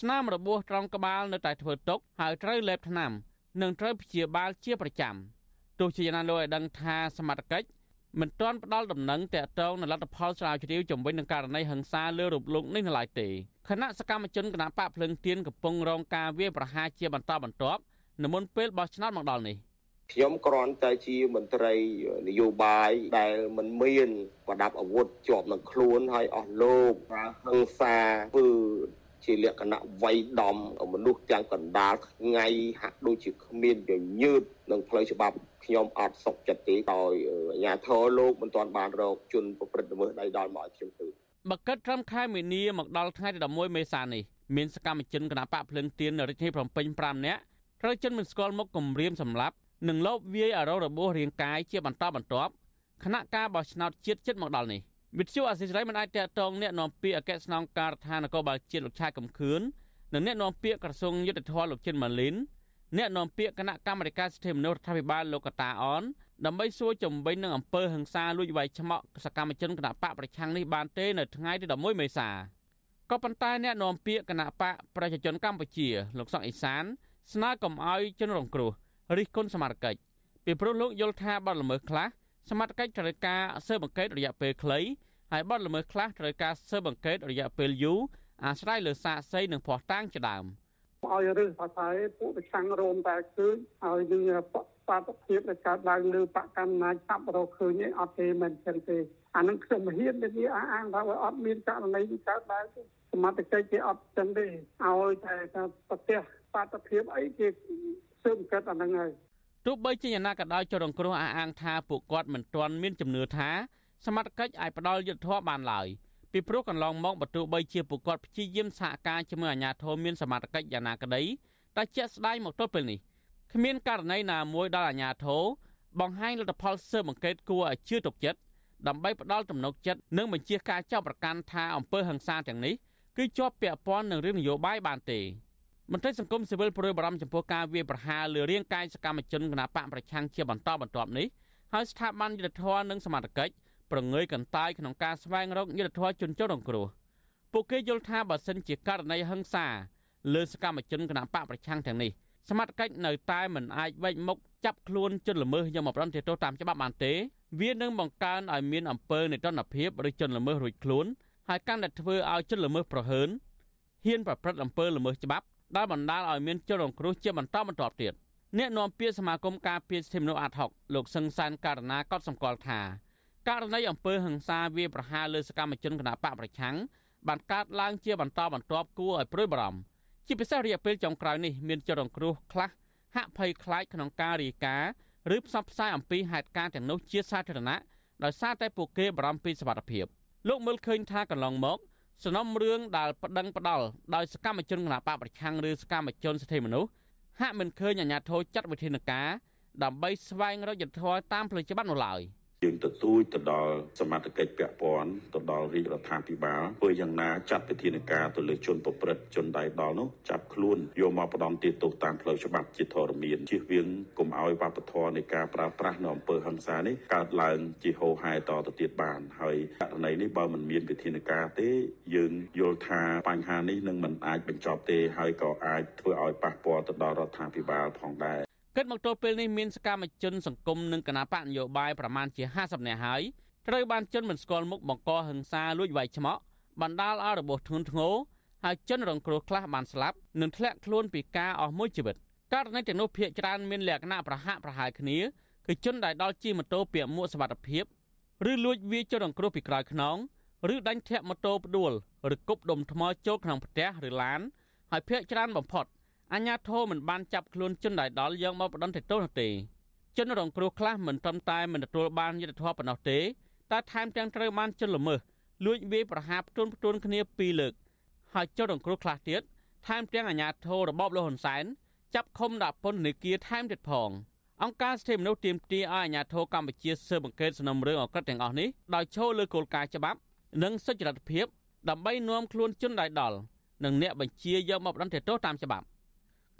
ស្នាមរបួសត្រង់ក្បាលនៅតែធ្វើទុកហើយត្រូវលេបថ្នាំ និងត្រូវព្យាបាលជាប្រចាំទោះជាយ៉ាងណាលោកឲ្យដឹងថាសមត្ថកិច្ចមិនទាន់ផ្ដាល់ដំណឹងតាក់ទងនឹងលទ្ធផលស្រាវជ្រាវជំវិញនឹងករណីហិង្សាលើរូបលោកនេះនៅឡើយទេគណៈសកម្មជនគណៈបកភ្លឹងទៀនកំពុងរងការវាយប្រហារជាបន្តបន្ទាប់នៅមុនពេលបោះឆ្នោតមកដល់នេះ ខ្ញុំគ្រាន់តែជាមន្ត្រីនយោបាយដែលមិនមានប្រដាប់អាវុធជាប់នឹងខ្លួនហើយអស់លោកប្រើហិង្សាធ្វើជាលក្ខណៈវ័យដំមនុស្សទាំងកណ្ដាលថ្ងៃហាក់ដូចជាគ្មានញញើតនឹងផ្លូវច្បាប់ខ្ញុំអត់សុខចិត្តទេដោយអាជ្ញាធរលោកមិនទាន់បានរកជនប្រព្រឹត្តល្មើសដៃដល់មកឲ្យខ្ញុំទៅបកិតត្រឹមខែមីនាមកដល់ថ្ងៃទី11មេសានេះមានសកម្មជនគណបកភ្លឹងទៀននៅរាជធានីភ្នំពេញ5នាក់ត្រូវជនមិនស្គាល់មុខគំរាមសម្លាប់ និងលបវាយអារោរបួសរាងកាយជាបន្តបន្ទាប់គណៈការបោះឆ្នោតជាតិចិត្តមកដល់នេះវិទ្យុអាស៊ីសេរីមិនអាចតកតងអ្នកនាំពាក្យអគ្គស្នងការដ្ឋាននគរបាលជាតិលោកឆាយកំខឿននិងអ្នកនាំពាក្យក្រសួងយុទ្ធភ័ពលោកចិនម៉ាលីនអ្នកនាំពាក្យគណៈកម្មាធិការសិទ្ធិមនុស្សរដ្ឋាភិបាលលោកកតាអនដើម្បីសួរជំវិញនឹងអំពើហិង្សាលួចវាយឆ្មក់សកម្មជនគណៈបកប្រឆាំងនេះបានទេនៅថ្ងៃទី11មេសាក៏ប៉ុន្តែអ្នកនាំពាក្យគណៈបកប្រជាជនកម្ពុជាលោកសុកអេសានស្នើកុំឲ្យជនរងគ្រោះ រិះគន់សមត្ថកិច្ចពីព្រោះលោកយល់ថាបាត់ល្មើសខ្លះសមត្ថកិច្ចត្រូវការស៊ើបអង្កេតរយៈពេលខ្លីហើយបាត់ល្មើសខ្លះត្រូវការស៊ើបអង្កេតរយៈពេលយូរអាស្រ័យលើសាកសីនិងភ័ស្តុតាងជាដើមឲ្យរឹសថាតែពួកប្រឆាំងរោមតែឃើញហើយយើងបាតុភាពដែលកើតឡើងលើបកកម្មណាចាប់រកឃើញឯអត់ទេមិនចឹងទេអានឹងខ្ញុំហ៊ាននិយាយអះអាងថាអត់មានករណីកើតឡើងសមត្ថកិច្ចគេអត់ចឹងទេឲ្យតែប្រទេសបាតុភាពអីគេ ស៊ើបអង្កេតអាហ្នឹងហើយទោះបីជាយ៉ាងណាក៏ដោយចរងគ្រោះអះអាងថាពួកគាត់មិនទាន់មានជំនឿថាសមត្ថកិច្ចអាចផ្ដាល់យុទ្ធធម៌បានឡើយពីព្រោះកន្លងមកបើទោះបីជាពួកគាត់ព្យាយាមសហការជាមួយអាជ្ញាធរមានសមត្ថកិច្ចយ៉ាងណាក្តីតែជាក់ស្ដែងមកទល់ពេលនេះគ្មានករណីណាមួយដល់អាជ្ញាធរបង្ហាញលទ្ធផលស៊ើបអង្កេតគួរឲ្យជឿទុកចិត្តដើម្បីផ្ដាល់ទំនុកចិត្តនិងបញ្ជាការចោទប្រកាន់ថាអំពើហិង្សាទាំងនេះគឺជាប់ពាក់ព័ន្ធនឹងរឿងនយោបាយបានទេ មន្ត្រីសង្គមស៊ីវិលប្រួយបារម្ភចំពោះការវាយប្រហារលើរាងកាយសកម្មជនគណបកប្រឆាំងជាបន្តបន្ទាប់នេះហើយស្ថាប័នយុទ្ធភ័ពនិងសមត្ថកិច្ចប្រងើយកន្តើយក្នុងការស្វែងរកយុទ្ធធម៌ជនចុះរងគ្រោះពួកគេយល់ថាបើសិនជាករណីហិង្សាលើសកម្មជនគណបកប្រឆាំងទាំងនេះសមត្ថកិច្ចនៅតែមិនអាចវេចមុខចាប់ខ្លួនជនល្មើសយកមកប្រន្ទាទោសតាមច្បាប់បានទេ វានឹងបង្កើនឲ្យមានអំពើនៃទណ្ឌភាពឬជនល្មើសរួចខ្លួនហើយកាន់តែធ្វើឲ្យជនល្មើសប្រហើនហ៊ានប្រព្រឹត្តអំពើល្មើសច្បាប់ ដែលបណ្ដាលឲ្យមានជនរងគ្រោះជាបន្តបន្ទាប់ទៀតអ្នកនាំពាក្យសមាគមការពារសិទ្ធិមនុស្សអាត់ហុកលោកសឹងសានករណាក៏សម្គាល់ថាករណីអំពើហិង្សាវាប្រហារលើសកម្មជនគណបកប្រឆាំងបានកើតឡើងជាបន្តបន្ទាប់គួរឲ្យព្រួយបារម្ភជាពិសេសរយៈពេលចុងក្រោយនេះមានជនរងគ្រោះខ្លះហាក់ភ័យខ្លាចក្នុងការរាយការណ៍ឬផ្សព្វផ្សាយអំពីហេតុការណ៍ទាំងនោះជាសាធារណៈដោយសារតែពួកគេបារម្ភពីសុវត្ថិភាពលោកមើលឃើញថាកន្លងមក សំណុំរឿងដែលប្តឹងផ្ដាល់ដោយសកម្មជនគណបកប្រឆាំងឬសកម្មជនសិទ្ធិមនុស្សហាក់មិនឃើញអាជ្ញាធរចាត់វិធានការដើម្បីស្វែងរកយុត្តិធម៌តាមផ្លូវច្បាប់នោះឡើយ។ យើងទទូចទៅដល់សមត្ថកិច្ចពាក់ព័ន្ធទៅដល់រាជរដ្ឋាភិបាលធ្វើយ៉ាងណាចាត់វិធានការទៅលើជនប្រព្រឹត្តជនដៃដល់នោះចាប់ខ្លួនយកមកផ្ដន្ទាទោសតាមផ្លូវច្បាប់ជាធរមានជៀសវាងកុំឲ្យវប្បធម៌នៃការប្រើប្រាស់នៅអំពើហិង្សានេះកើតឡើងជាហូរហែតទៅទៀតបានហើយករណីនេះបើមិនមានវិធានការទេ យើងយល់ថាបញ្ហានេះនឹងមិនអាចបញ្ចប់ទេហើយក៏អាចធ្វើឲ្យប៉ះពាល់ទៅដល់រដ្ឋាភិបាលផងដែរ គិតមកទល់ពេលនេះមានសកម្មជនសង្គមនិងគណបកនយោបាយប្រមាណជា50នាក់ហើយត្រូវបានជនមិនស្គាល់មុខបង្កហិង្សាលួចវាយឆ្មក់បណ្ដាលឲ្យរបួសធ្ងន់ធ្ងរហើយជនរងគ្រោះខ្លះបានស្លាប់និងធ្លាក់ខ្លួនពីការអស់មួយជីវិតករណីទាំងនោះភាគច្រើនមានលក្ខណៈប្រហាក់ប្រហែលគ្នាគឺជនដែលដល់ជិះម៉ូតូពាក់មួកសុវត្ថិភាពឬលួចវាយជនរងគ្រោះពីក្រោយខ្នងឬដាញ់ធាក់ម៉ូតូផ្ដួលឬគប់ដុំថ្មចូលក្នុងផ្ទះឬឡានហហើយភ្នាក់ច្រើនបំផុត អាញាធរមិនបានចាប់ខ្លួនជនដែលដល់យកមកបដិសេធទោសនោះទេជនរងគ្រោះខ្លះមិនត្រឹមតែមិនទទួលបានយុត្តិធម៌ប៉ុណ្ណោះទេតែថែមទាំងត្រូវបានជនល្មើសលួចវាយប្រហារផ្ទួនផ្ទួនគ្នាពីរលើកហើយជនរងគ្រោះខ្លះទៀតថែមទាំងអាញាធររបបលោកហ៊ុនសែនចាប់ឃុំដាក់ពន្ធនាគារថែមទៀតផងអង្គការសិទ្ធិមនុស្សទាមទារឲ្យអាជ្ញាធរកម្ពុជាស៊ើបអង្កេតសំណុំរឿងអក្រិតទាំងអស់នេះដោយចូលលើគោលការណ៍ច្បាប់និងសុចរិតភាពដើម្បីនាំខ្លួនជនដែលដល់និងអ្នកបញ្ជាយកមកបណ្ដឹងទោសតាមច្បាប់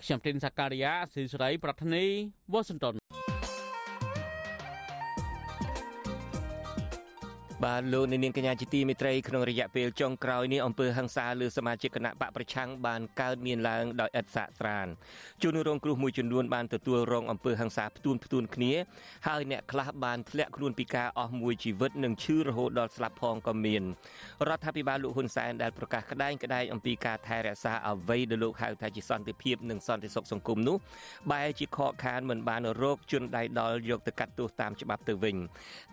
ខ្ញុំទីនសាការីយ៉ាស៊ីសេរី ប្រធានីវ៉ាស៊ីនតោន បាទលោកនាងកញ្ញាជាទីមេត្រីក្នុងរយៈពេលចុងក្រោយនេះអង្គើហ ংস ាលើសមាជិកគណៈបកប្រឆាំងបានកើតមានឡើងដោយឥតសាកស្រានជនរងគ្រោះមួយចំនួនបានទទួលរងអង្គើហ ংস ាផ្ទួនផ្ទួនគ្នាហើយអ្នកខ្លះបានធ្លាក់ខ្លួនពីការអស់មួយជីវិតនិងឈឺរហូតដល់ស្លាប់ផងក៏មានរដ្ឋាភិបាលលោកហ៊ុនសែនដែលប្រកាសក្តែងក្តែងអំពីការថែរក្សាអ្វីដែលលោកហៅថាជាសន្តិភាពនិងសន្តិសុខសង្គមនោះបែរជាខកខានមិនបានរកជនដៃដល់យកទៅកាត់ទោសតាមច្បាប់ទៅវិញ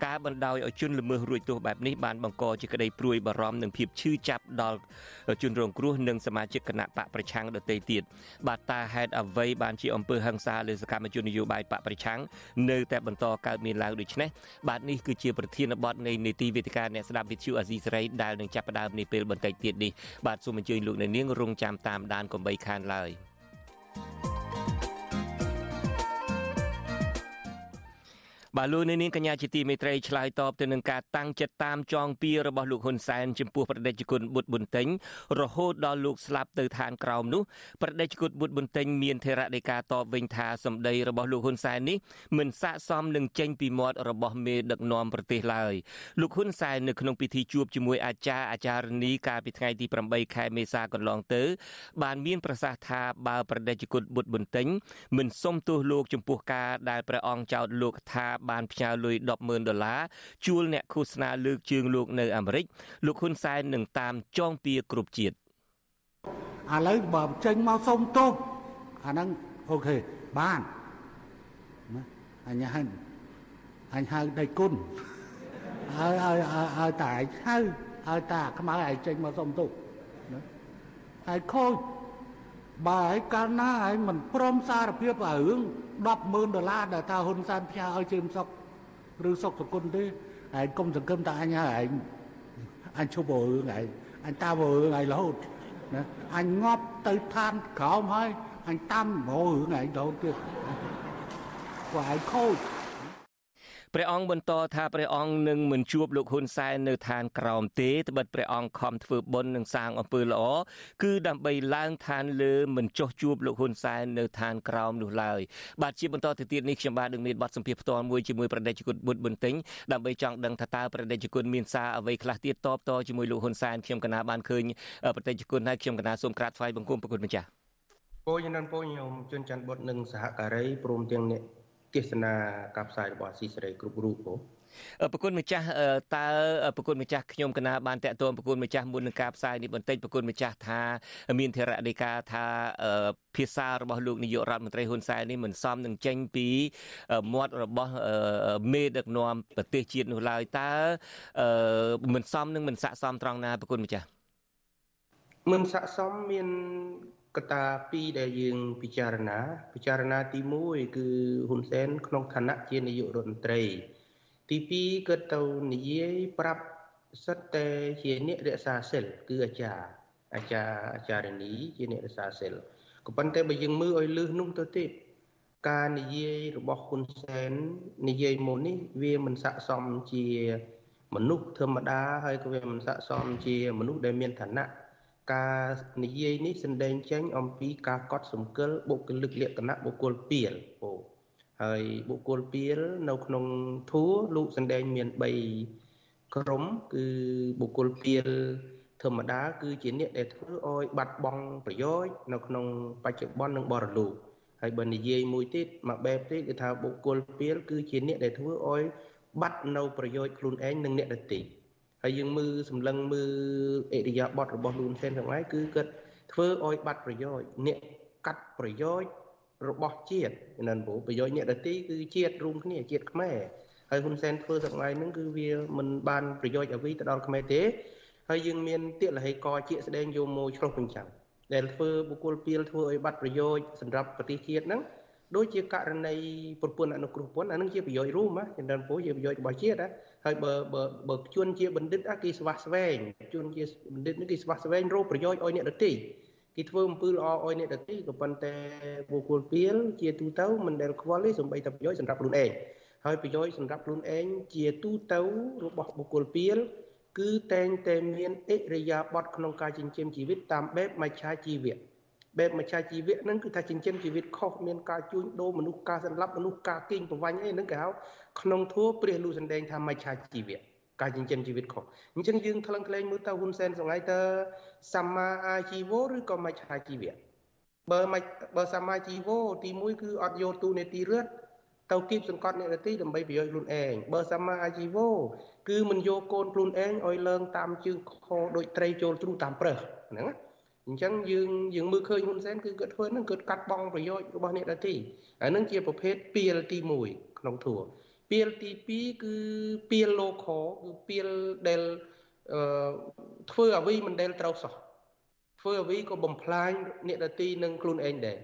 ការបណ្ដោយឲ្យជនល្មើសរួចទោសបែបនេះបានបង្កជាក្តីព្រួយបារម្ភនិងភាពឈឺចាប់ដល់ជនរងគ្រោះនិងសមាជិកគណៈបកប្រឆាំងដទៃទៀតបាទតាហេតុអ្វីបានជាអំពើហិង្សាលើសកម្មជននយោបាយបកប្រឆាំងនៅតែបន្តកើតមានឡើងដូចនេះបាទនេះគឺជាប្រធានបទនៃនីតិវិទ្យាអ្នកស្ដាប់វិទ្យុអាស៊ីសេរីដែលនឹងចាប់ផ្ដើមនាពេលបន្តិចទៀតនេះបាទសូមអញ្ជើញលោកអ្នកនាងរងចាំតាមដានកុំបីខានឡើយ។ បាទលោកនាងកញ្ញាជាទីមេត្រីឆ្លើយតបទៅនឹងការតាំងចិត្តតាមចងពៀរបស់លោកហ៊ុនសែនចំពោះប្រដេជគុណបុត្រប៊ុនតេងរហូតដល់លោកស្លាប់ទៅឋានក្រោមនោះប្រដេជគុណបុត្រប៊ុនតេងមានថេរដីកាតបវិញថាសម្ដីរបស់លោកហ៊ុនសែននេះមិនស័ក្តិសមនឹងចេញពីមាត់របស់មេដឹកនាំប្រទេសឡើយលោកហ៊ុនសែននៅក្នុងពិធីជួបជាមួយអាចារ្យអាចារ្យនីកាលពីថ្ងៃទី8ខែមេសាកន្លងទៅ បានមានប្រសាសន៍ថាបើប្រដេជគុណបុត្រប៊ុនតេងមិនសុំទោសលោកចំពោះការដែលព្រះអង្គចោទលោកថាបានផ្ញើលុយ100,000ដុល្លារជួលអ្នកឃោសនាលើកជើងលោកនៅអាមេរិកលោកហ៊ុនសែននឹងតាមចងពៀគ្រប់ជាតិឥឡូវបើចេញមកសុំទោសអាហ្នឹងអូខេបានណាអញហៅអញហៅដៃគុណហើយហើយហើយតែឯងហៅហើយតាខ្មៅឯងចេញមកសុំទោសណាហើយខូចបើឯកាលណាឯងមិនព្រមសារភាពរឿង 100,000ដុល្លារដែលថាហ៊ុនសែនផ្ញើឲ្យជើមសុកឬសុកសគុណទេឯងកុំសង្ឃឹមថាអញហើយឯងអញឈប់រឿងឯងអញតាមរឿងឯងរហូតណាអញងាប់ទៅឋានក្រោមហើយអញតាមរឿងឯងរហូតទៀតព្រោះឯងខូច ព្រះអង្គបន្តថាព្រះអង្គនឹងមិនជួបលោកហ៊ុនសែននៅឋានក្រោមទេត្បិតព្រះអង្គខំធ្វើបុណ្យនិងសាងអំពើល្អគឺដើម្បីឡើងឋានលើមិនចោះជួបលោកហ៊ុនសែននៅឋានក្រោមនោះឡើយបាទជាបន្តទៅទៀតនេះខ្ញុំបាទនឹងមានបទសម្ភាសផ្ទាល់មួយជាមួយប្រដេជគុណបុត្របន្ទិញដើម្បីចង់ដឹងថាតើប្រដេជគុណមានសារអ្វីខ្លះទៀតតបតជាមួយលោកហ៊ុនសែនខ្ញុំកណាបានឃើញប្រដេជគុណហើយខ្ញុំកណាសូមក្រាបថ្វាយបង្គំប្រគុណម្ចាស់ពោញនឹងពោញខ្ញុំជួនច័ន្ទបុត្រនិងសហការីព្រមទាំងអ្នក ទេសនាការផ្សាយរបស់ស៊ីសេរីគ្រប់រូបបងប្រគុណម្ចាស់តើប្រគុណម្ចាស់ខ្ញុំកណាបានតាក់ទងប្រគុណម្ចាស់មុននឹងការផ្សាយនេះបន្តិចប្រគុណម្ចាស់ថាមានធរដីកាថាភាសារបស់លោកនាយករដ្ឋមន្ត្រីហ៊ុនសែននេះមិនសមនឹងចេញពីមាត់របស់មេដឹកនាំប្រទេសជាតិនោះឡើយតើមិនសមនឹងមិនស័កសមត្រង់ណាប្រគុណម្ចាស់មិនស័កសមមាន កត្តាពីរដែលយើងពិចារណា ពិចារណាទី1គឺហ៊ុនសែនក្នុងឋានៈជានាយករដ្ឋមន្ត្រី ទី2គាត់ទៅនិយាយប្រាប់សិតតែជាអ្នករក្សាសិលគឺអាចារ្យអាចារ្យអាចារ្យនីជាអ្នករក្សាសិលក៏ប៉ុន្តែបើយើងមើលឲ្យលឺនោះទៅទៀតការនិយាយរបស់ហ៊ុនសែននិយាយមុននេះវាមិនស័ក្តិសមជាមនុស្សធម្មតាហើយក៏វាមិនស័ក្តិសមជាមនុស្សដែលមានឋានៈ ការនិយាយនេះសម្ដែងចេញអំពីការកត់សម្គាល់បុគ្គលិកលក្ខណៈបុគ្គលពីលអូហើយបុគ្គលពីលនៅក្នុងធัวលោកសម្ដែងមាន3ក្រុមគឺបុគ្គលពីលធម្មតាគឺជាអ្នកដែលធ្វើឲ្យបាត់បង់ប្រយោជន៍នៅក្នុងបច្ចុប្បន្ននិងបរលោកហើយបើនិយាយមួយទៀតមកបែបទៀតគឺថាបុគ្គលពីលគឺជាអ្នកដែលធ្វើឲ្យបាត់នៅប្រយោជន៍ខ្លួនឯងនិងអ្នកដទៃ ហើយយើងមើលសម្លឹងមើលអរិយាប័ត្ររបស់លូនសេនទាំងឡាយគឺគាត់ធ្វើឲ្យបាត់ប្រយោជន៍អ្នកកាត់ប្រយោជន៍របស់ជាតិนั่นព្រោះប្រយោជន៍អ្នកដទៃគឺជាតិរួមគ្នាជាតិខ្មែរហើយហ៊ុនសែនធ្វើទាំងឡាយហ្នឹងគឺវាមិនបានប្រយោជន៍អ្វីទៅដល់ខ្មែរទេហើយយើងមានទៀកលហេកជាស្ដែងយកមកឆ្លុះបញ្ចាំងដែលធ្វើបុគ្គលពីលធ្វើឲ្យបាត់ប្រយោជន៍សម្រាប់ប្រទេសជាតិហ្នឹងដូចជាករណីប្រពន្ធអនុគ្រោះពន្ធអានឹងជាប្រយោជន៍រួមណាចំនួនពោជាប្រយោជន៍របស់ជាតិណា ហើយបើបើបើជួនជាបណ្ឌិតគេស្វះស្វែងជួនជាបណ្ឌិតនេះគេស្វះស្វែងរកប្រយោជន៍ឲ្យអ្នកដទៃគេធ្វើអំពើល្អឲ្យអ្នកដទៃក៏ប៉ុន្តែបុគ្គលពីលជាទូទៅមិនដែលខ្វល់ទេសំបីតែប្រយោជន៍សម្រាប់ខ្លួនឯងហើយប្រយោជន៍សម្រាប់ខ្លួនឯងជាទូទៅរបស់បុគ្គលពីលគឺតែងតែមានអិរិយាបថក្នុងការចិញ្ចឹមជីវិតតាមបែបមច្ឆាជីវៈ បែបមច្ឆាជីវៈហ្នឹងគឺថាចិញ្ចឹមជីវិតខុសមានការជួញដូរមនុស្សការសម្លាប់មនុស្សការកេងប្រវាញ់អីហ្នឹងគេហៅក្នុងធัวព្រះលូសម្ដែងថាមច្ឆាជីវៈការចិញ្ចឹមជីវិតខុសអញ្ចឹងយើងថ្លឹងថ្លែងមើលទៅហ៊ុនសែនសង្ហៃតើសម្មាអាជីវោឬក៏មច្ឆាជីវៈបើមិនបើសម្មាជីវោទី1គឺអត់យកទូនេតិរដ្ឋទៅគៀបសង្កត់អ្នកនទីដើម្បីប្រយោជន៍ខ្លួនឯងបើសម្មាអាជីវោគឺមិនយកកូនខ្លួនឯងឲ្យលើងតាមជើងខដូចត្រីចូលទ្រូតាមប្រើសហ្នឹងណា អញ្ចឹងយើងយើងមើលឃើញហ៊ុនសែនគឺគាត់ធ្វើហ្នឹងគាត់កាត់បងប្រយោជន៍របស់អ្នកដទៃហើយហ្នឹងជាប្រភេទពីលទី1ក្នុងធัวពីលទី2គឺពីល local គឺពីលដែលអឺធ្វើអ្វីមិនដែលត្រូវសោះធ្វើអ្វីក៏បំផ្លាញអ្នកដទៃនិងខ្លួនឯងដែរ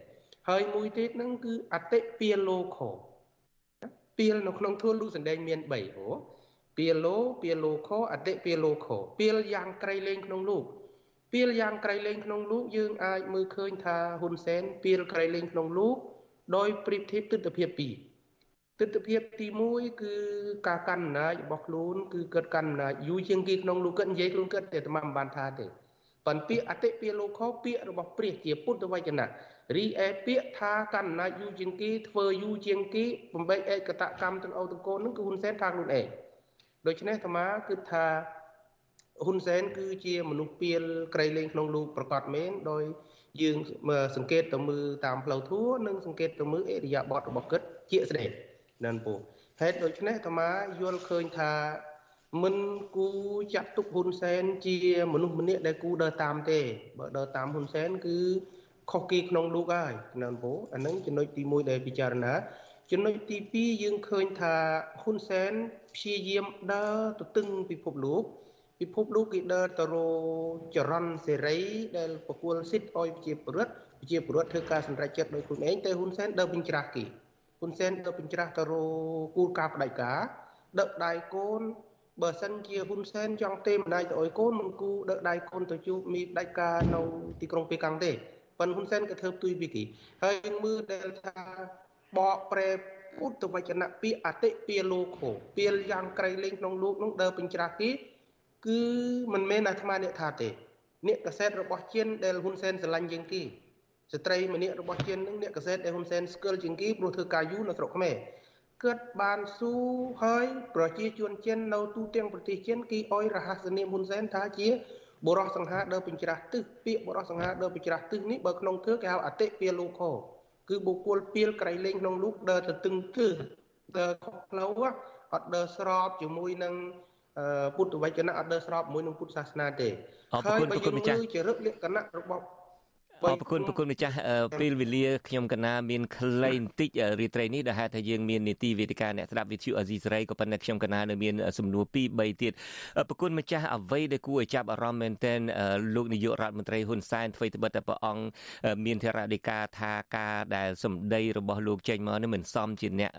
ហើយមួយទៀតហ្នឹងគឺអតិពីល local ពីលនៅក្នុងធัวលូសណ្ដែងមាន3អូពីលលោពីល local អតិពីល local ពីលយ៉ាងក្រៃលែងក្នុងលោក ពីលយ៉ាងក្រៃលែងក្នុងលោកយើងអាចមើលឃើញថាហ៊ុនសែនពីលក្រៃលែងក្នុងលោកដោយប្រៀបធៀបទស្សនវិជ្ជា2ទស្សនវិជ្ជាទី1គឺការកាន់អំណាចរបស់ខ្លួនគឺគាត់កាន់អំណាចយូរជាងគេក្នុងលោកគាត់និយាយខ្លួនគាត់តែតែមិនបានថាទេប៉ុន្តែពាក្យអតិពាក្យលោកខពាក្យរបស់ព្រះជាពុទ្ធវចនៈរីឯពាក្យថាកាន់អំណាចយូរជាងគេធ្វើយូរជាងគេបំបែកឯកតកម្មទាំងអូទាំងកូននឹងគឺហ៊ុនសែនថាខ្លួនឯងដូច្នេះអាត្មាគិតថា ហ៊ុនសែនគឺជាមនុស្សពៀលក្រៃលែងក្នុងលូកប្រកាសមែនដោយយើងសង្កេតទៅមើលតាមផ្លូវធัวនិងសង្កេតទៅមើលអេរិយាបថរបស់គិតជាស្ដេចនឹងពូហេតុដូច្នេះអាត្មាយល់ឃើញថាមិនគូចាត់ទុកហ៊ុនសែនជាមនុស្សម្នាក់ដែលគូដើរតាមទេបើដើរតាមហ៊ុនសែនគឺខុសគេក្នុងលោកហើយណាពូអានឹងចំណុចទី1ដែលពិចារណាចំណុចទី2យើងឃើញថាហ៊ុនសែនព្យាយាមដើរទៅទឹងពិភពលោក ពិភពលោកគេដើរទៅរចរន្តសេរីដែលប្រគល់សិទ្ធឲ្យប្រជាពលរដ្ឋប្រជាពលរដ្ឋធ្វើការសម្រេចចិត្តដោយខ្លួនឯងតែហ៊ុនសែនដើរបញ្ច្រាស់គេហ៊ុនសែនដើរបញ្ច្រាស់ទៅរគូលការបដិការដឹកដៃកូនបើសិនជាហ៊ុនសែនចង់ទេម្ដាយទៅឲ្យកូនមិនគូដឹកដៃកូនទៅជួបមីផ្ដាច់ការនៅទីក្រុងប៉េកាំងទេប៉ុន្តែហ៊ុនសែនក៏ធ្វើផ្ទុយពីគេហើយមើលដែលថាបកប្រែពុទ្ធវចនៈពាក្យអតិពាលោកោពាលយ៉ាងក្រៃលែងក្នុងលោកនោះដើរបញ្ច្រាស់គេ គឺមិនមែនអាត្មាអ្នកថាទេអ្នកកសែតរបស់ជៀនដែលហ៊ុនសែនស្រឡាញ់ជាងគេស្ត្រីម្នាក់របស់ជៀននឹងអ្នកកសែតដែលហ៊ុនសែនស្គាល់ជាងគេព្រោះធ្វើការយូរនៅស្រុកខ្មែរគាត់បានស៊ូហើយប្រជាជនចិននៅទូទាំងប្រទេសចិនគេអោយរហស្សនាមហ៊ុនសែនថាជាបរោះសង្ហាដើរបញ្ច្រាស់ទឹះពាក្យបរោះសង្ហាដើរបញ្ច្រាស់ទឹះនេះបើក្នុងធឿគេហៅអតិពាលោកោគឺបុគ្គលពីលក្រៃលែងក្នុងលោកដើរទៅទឹងទឹះដើរខុសផ្លូវអត់ដើរស្របជាមួយនឹង ពុទ្ធវចនៈអត់ដើរស្របជាមួយនឹងពុទ្ធសាសនាទេហើយបើយើងមើលជារឹកលក្ខណៈរបស់ អរគុណប្រគុណម្ចាស់ពេលវេលាខ្ញុំកណាមានខ្លីបន្តិចរាត្រីនេះដែលហេតុថាយើងមាននីតិវេទិកាអ្នកស្ដាប់វិទ្យុអេស៊ីសេរីក៏ប៉ុន្តែខ្ញុំកណានៅមានសំណួរ2 3ទៀតប្រគុណម្ចាស់អ្វីដែលគួរឲ្យចាប់អារម្មណ៍មែនទែនលោកនាយករដ្ឋមន្ត្រីហ៊ុនសែនធ្វើត្បិតតែព្រះអង្គមានធរណីកាថាការដែលសម្ដីរបស់លោកចេញមកនេះមិនសមជាអ្នក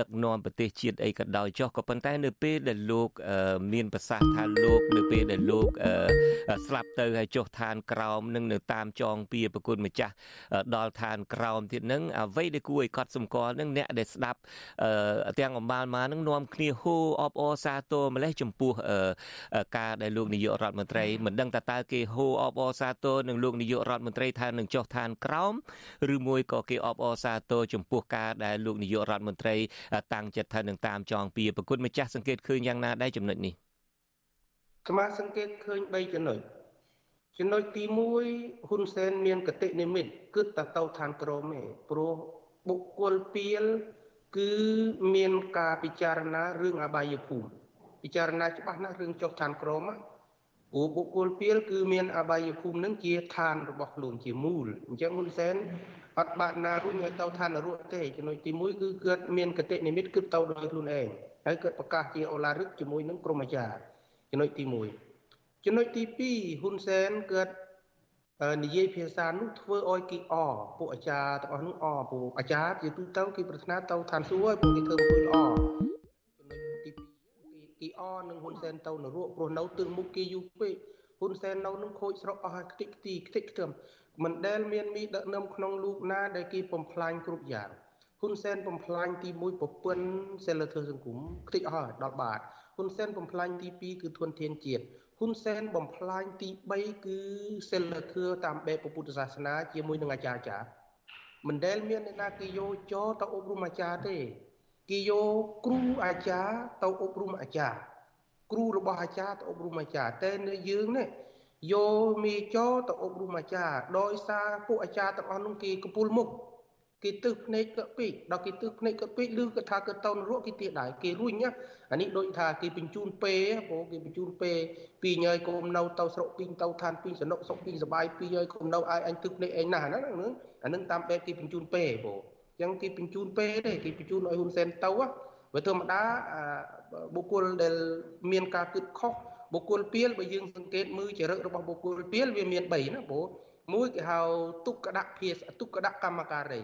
ដឹកនាំប្រទេសជាតិអីក៏ដោយចុះក៏ប៉ុន្តែនៅពេលដែលលោកមានប្រសាសន៍ថាលោកនៅពេលដែលលោកស្លាប់ទៅហើយចុះឋានក្រោមនឹងនៅតាមចងពីប្រគុណម្ចាស់ដល់ឋានក្រោមទៀតនឹងអ្វីដែលគួរឲ្យកត់សម្គាល់នឹងអ្នកដែលស្ដាប់ទាំងអំបាលមកនឹងនាំគ្នាហូអបអសាទរម្លេះចំពោះការដែលលោកនាយករដ្ឋមន្ត្រីមិនដឹងតើតើគេហូអបអសាទរនឹងលោកនាយករដ្ឋមន្ត្រីថានឹងចុះឋានក្រោមឬមួយក៏គេអបអសាទរចំពោះការដែលលោកនាយករដ្ឋមន្ត្រី តាំងចិត្តថានឹងតាមចងពីប្រគុណម្ចាស់សង្កេតឃើញយ៉ាងណាដែរចំណុចនេះសមាសង្កេតឃើញ3ចំណុច ចំណុចទី1ហ៊ុនសែនមានកតិនិមិត្តគឺតទៅឋានក្រមឯងព្រោះបុគ្គលពីលគឺមានការពិចារណារឿងអបាយភូមិពិចារណាច្បាស់ណាស់រឿងចុះឋានក្រមព្រោះបុគ្គលពីលគឺមានអបាយភូមិនឹងជាឋានរបស់ខ្លួនជាមូលអញ្ចឹងហ៊ុនសែនអត់បាក់ណារួចឲ្យទៅឋាននរកទេចំណុចទី1គឺគាត់មានកតិនិមិត្តគឺទៅដោយខ្លួនឯងហើយគាត់ប្រកាសជាអូឡារឹកជាមួយនឹងក្រុមអាចារ្យចំណុចទី1 ចំណុចទី2ហ៊ុនសែនគាត់និយាយភាសានោះធ្វើឲ្យគេអពួកអាចារ្យទាំងអស់នោះអពួកអាចារ្យជាទូទៅគេប្រាថ្នាទៅឋានសួគ៌ឲ្យពួកគេធ្វើអំពើល្អចំណុចទី2គេអនឹងហ៊ុនសែនទៅនរកព្រោះនៅទិលមុខគេយូរពេកហ៊ុនសែននៅនឹងខូចស្រុកអស់ហើយខ្ទេចខ្ទីខ្ទេចខ្ទឹមមិនដែលមានមីដឹកនាំក្នុងលោកណាដែលគេបំផ្លាញគ្រប់យ៉ាងហ៊ុនសែនបំផ្លាញទី1ប្រពន្ធសិលធម៌សង្គមខ្ទេចអស់ហើយដល់បាតហ៊ុនសែនបំផ្លាញទី2គឺធនធានជាតិ ហ៊ុនសែនបំផ្លាញទី3គឺសិលធម៌តាមបែបពុទ្ធសាសនា ជាមួយនឹងអាចារ្យចាមិនដែលមានអ្នកណាគេយកចោទៅអប់រំអាចារ្យទេគេយកគ្រូអាចារ្យទៅអប់រំអាចារ្យគ្រូរបស់អាចារ្យទៅអប់រំអាចារ្យតែនៅយើងនេះយកមេចោទៅអប់រំអាចារ្យដោយសារពួកអាចារ្យទាំងអស់នោះគេកពុលមុខ គេទឹះភ្នែកគាត់ពេកដល់គេទឹះភ្នែកគាត់ពេកឬគាត់ថាគាត់ទៅនរកគេទៀតដែរគេរួញណាអានេះដូចថាគេបញ្ជូនពេព្រោះគេបញ្ជូនពេពីញើយកុំនៅទៅស្រុកពីងទៅឋានពីងសនុកសុកពីងសបាយពីញើយកុំនៅឲ្យអញទឹះភ្នែកឯងណាហ្នឹងអានឹងតាមបែបគេបញ្ជូនពេព្រោះអញ្ចឹងគេបញ្ជូនពេទេគេបញ្ជូនឲ្យហ៊ុនសែនទៅបើធម្មតាបុគ្គលដែលមានការគិតខុសបុគ្គលពៀលបើយើងសង្កេតមើលចរិតរបស់បុគ្គលពៀលវាមាន3ណាព្រោះមួយគេហៅទុក្កដភាសទុក្កដកម្មការី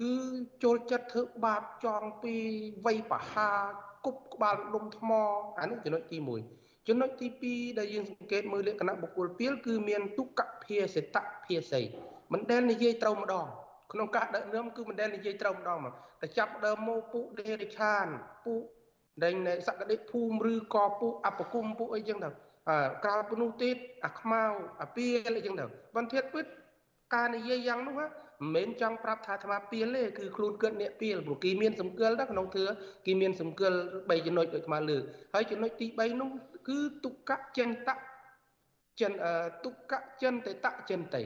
គឺចូលចិត្តធ្វើបាបចងពីវ័យបហាគប់ក្បាលដុំថ្មអានេះចំណុចទី1ចំណុចទី2ដែលយើងសង្កេតមើលលក្ខណៈបុគ្គលពីលគឺមានទុក្កភាសិតភាសីមិនដែលនិយាយត្រូវម្ដងក្នុងការដឹកនាំគឺមិនដែលនិយាយត្រូវម្ដងមកតែចាប់ដើមមកពួកដេរិឆានពួកដែលសក្តិភូមិឬក៏ពួកអបគុំពួកអីចឹងទៅក្រៅពីនោះទៀតអាខ្មៅអាពីលអីចឹងទៅបន្ទាត់ពិតការនិយាយយ៉ាងនោះ មិនមែនចង់ប្រាប់ថាអាត្មាពៀលទេគឺខ្លួនគិតអ្នកពៀលព្រោះគេមានសម្គាល់ដែរក្នុងធឿគេមានសម្គាល់3ចំណុចដូចអាត្មាលើកហើយចំណុចទី3នោះគឺទុក្កចិនតចិនទុក្កចិនតតចិនតៃ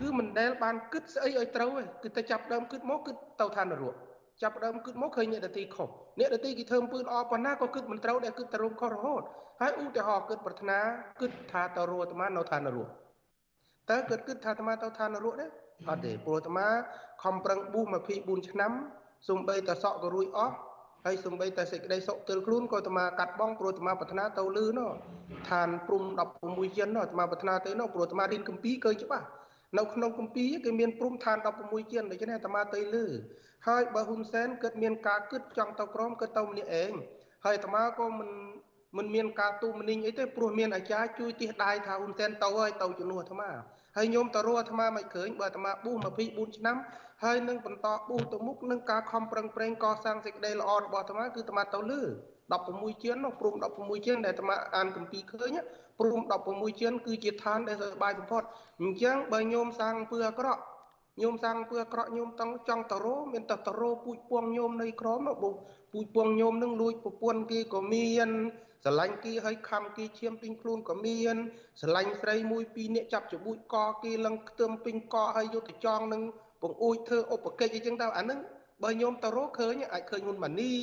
គឺមិនដែលបានគិតស្អីឲ្យត្រូវទេគឺតែចាប់ដើមគិតមកគឺទៅឋាននរកចាប់ដើមគិតមកឃើញអ្នកដទីខុសអ្នកដទីគេធ្វើអំពើល្អប៉ុណ្ណាក៏គិតមិនត្រូវដែរគិតតែរោមខុសរហូតហើយឧទាហរណ៍គិតប្រាថ្នាគិតថាទៅរੂអាត្មានៅឋាននរកតើគិតគិតថាអាត្មាទៅឋាននរកទេ អត់ទេព្រោះអាត្មាខំប្រឹងប៊ូ24ឆ្នាំសំបីតសក់ក៏រួចអស់ហើយសំបីតែសេចក្តីសុខទិលខ្លួនក៏អាត្មាកាត់បងព្រោះអាត្មាប្រាថ្នាទៅលឺណោះឋានព្រំ16ចិនណោះអាត្មាប្រាថ្នាទៅណោះព្រោះអាត្មារៀនកម្ពីឃើញច្បាស់នៅក្នុងគម្ពីរគេមានព្រំឋាន16ជាន់ដូច្នេះអាត្មាទៅលើហើយបើហ៊ុនសែនគិតមានការគិតចង់ទៅក្រមគិតទៅម្នាក់ឯងហើយអាត្មាក៏មិនមិនមានការទូមនីងអីទេព្រោះមានអាចារ្យជួយទិះដៃថាហ៊ុនសែនទៅហើយទៅជំនួសអាត្មា ហើយញោមតរអាត្មាមិនឃើញបើអាត្មាប៊ូ24ឆ្នាំហើយនឹងបន្តប៊ូទៅមុខនឹងការខំប្រឹងប្រែងកសាងសេចក្តីល្អរបស់អាត្មាគឺអាត្មាទៅលើ16ជាន់នោះព្រម16ជាន់ដែលអាត្មាអានគម្ពីរឃើញព្រម16ជាន់គឺជាឋានដែលសប្បាយបំផុតអញ្ចឹងបើញោមសាងអំពើអាក្រក់ញោមសាងអំពើអាក្រក់ញោមតង់ចង់តរោមានតែតរោពូជពងញោមនៅក្រមបងពូជពងញោមនឹងលួចប្រពន្ធគេក៏មាន ស្រឡាញ់គេឲ្យខំគេឈាមពេញខ្លួនក៏មានស្រឡាញ់ស្រីមួយពីរនាក់ចាប់ច្បួចកគេលឹងខ្ទឹមពេញកឲ្យយកទៅចងនឹងពងអួយធ្វើឧបកិច្ចអីចឹងទៅអានឹងបើញោមតរោឃើញអាចឃើញហ៊ុនម៉ានី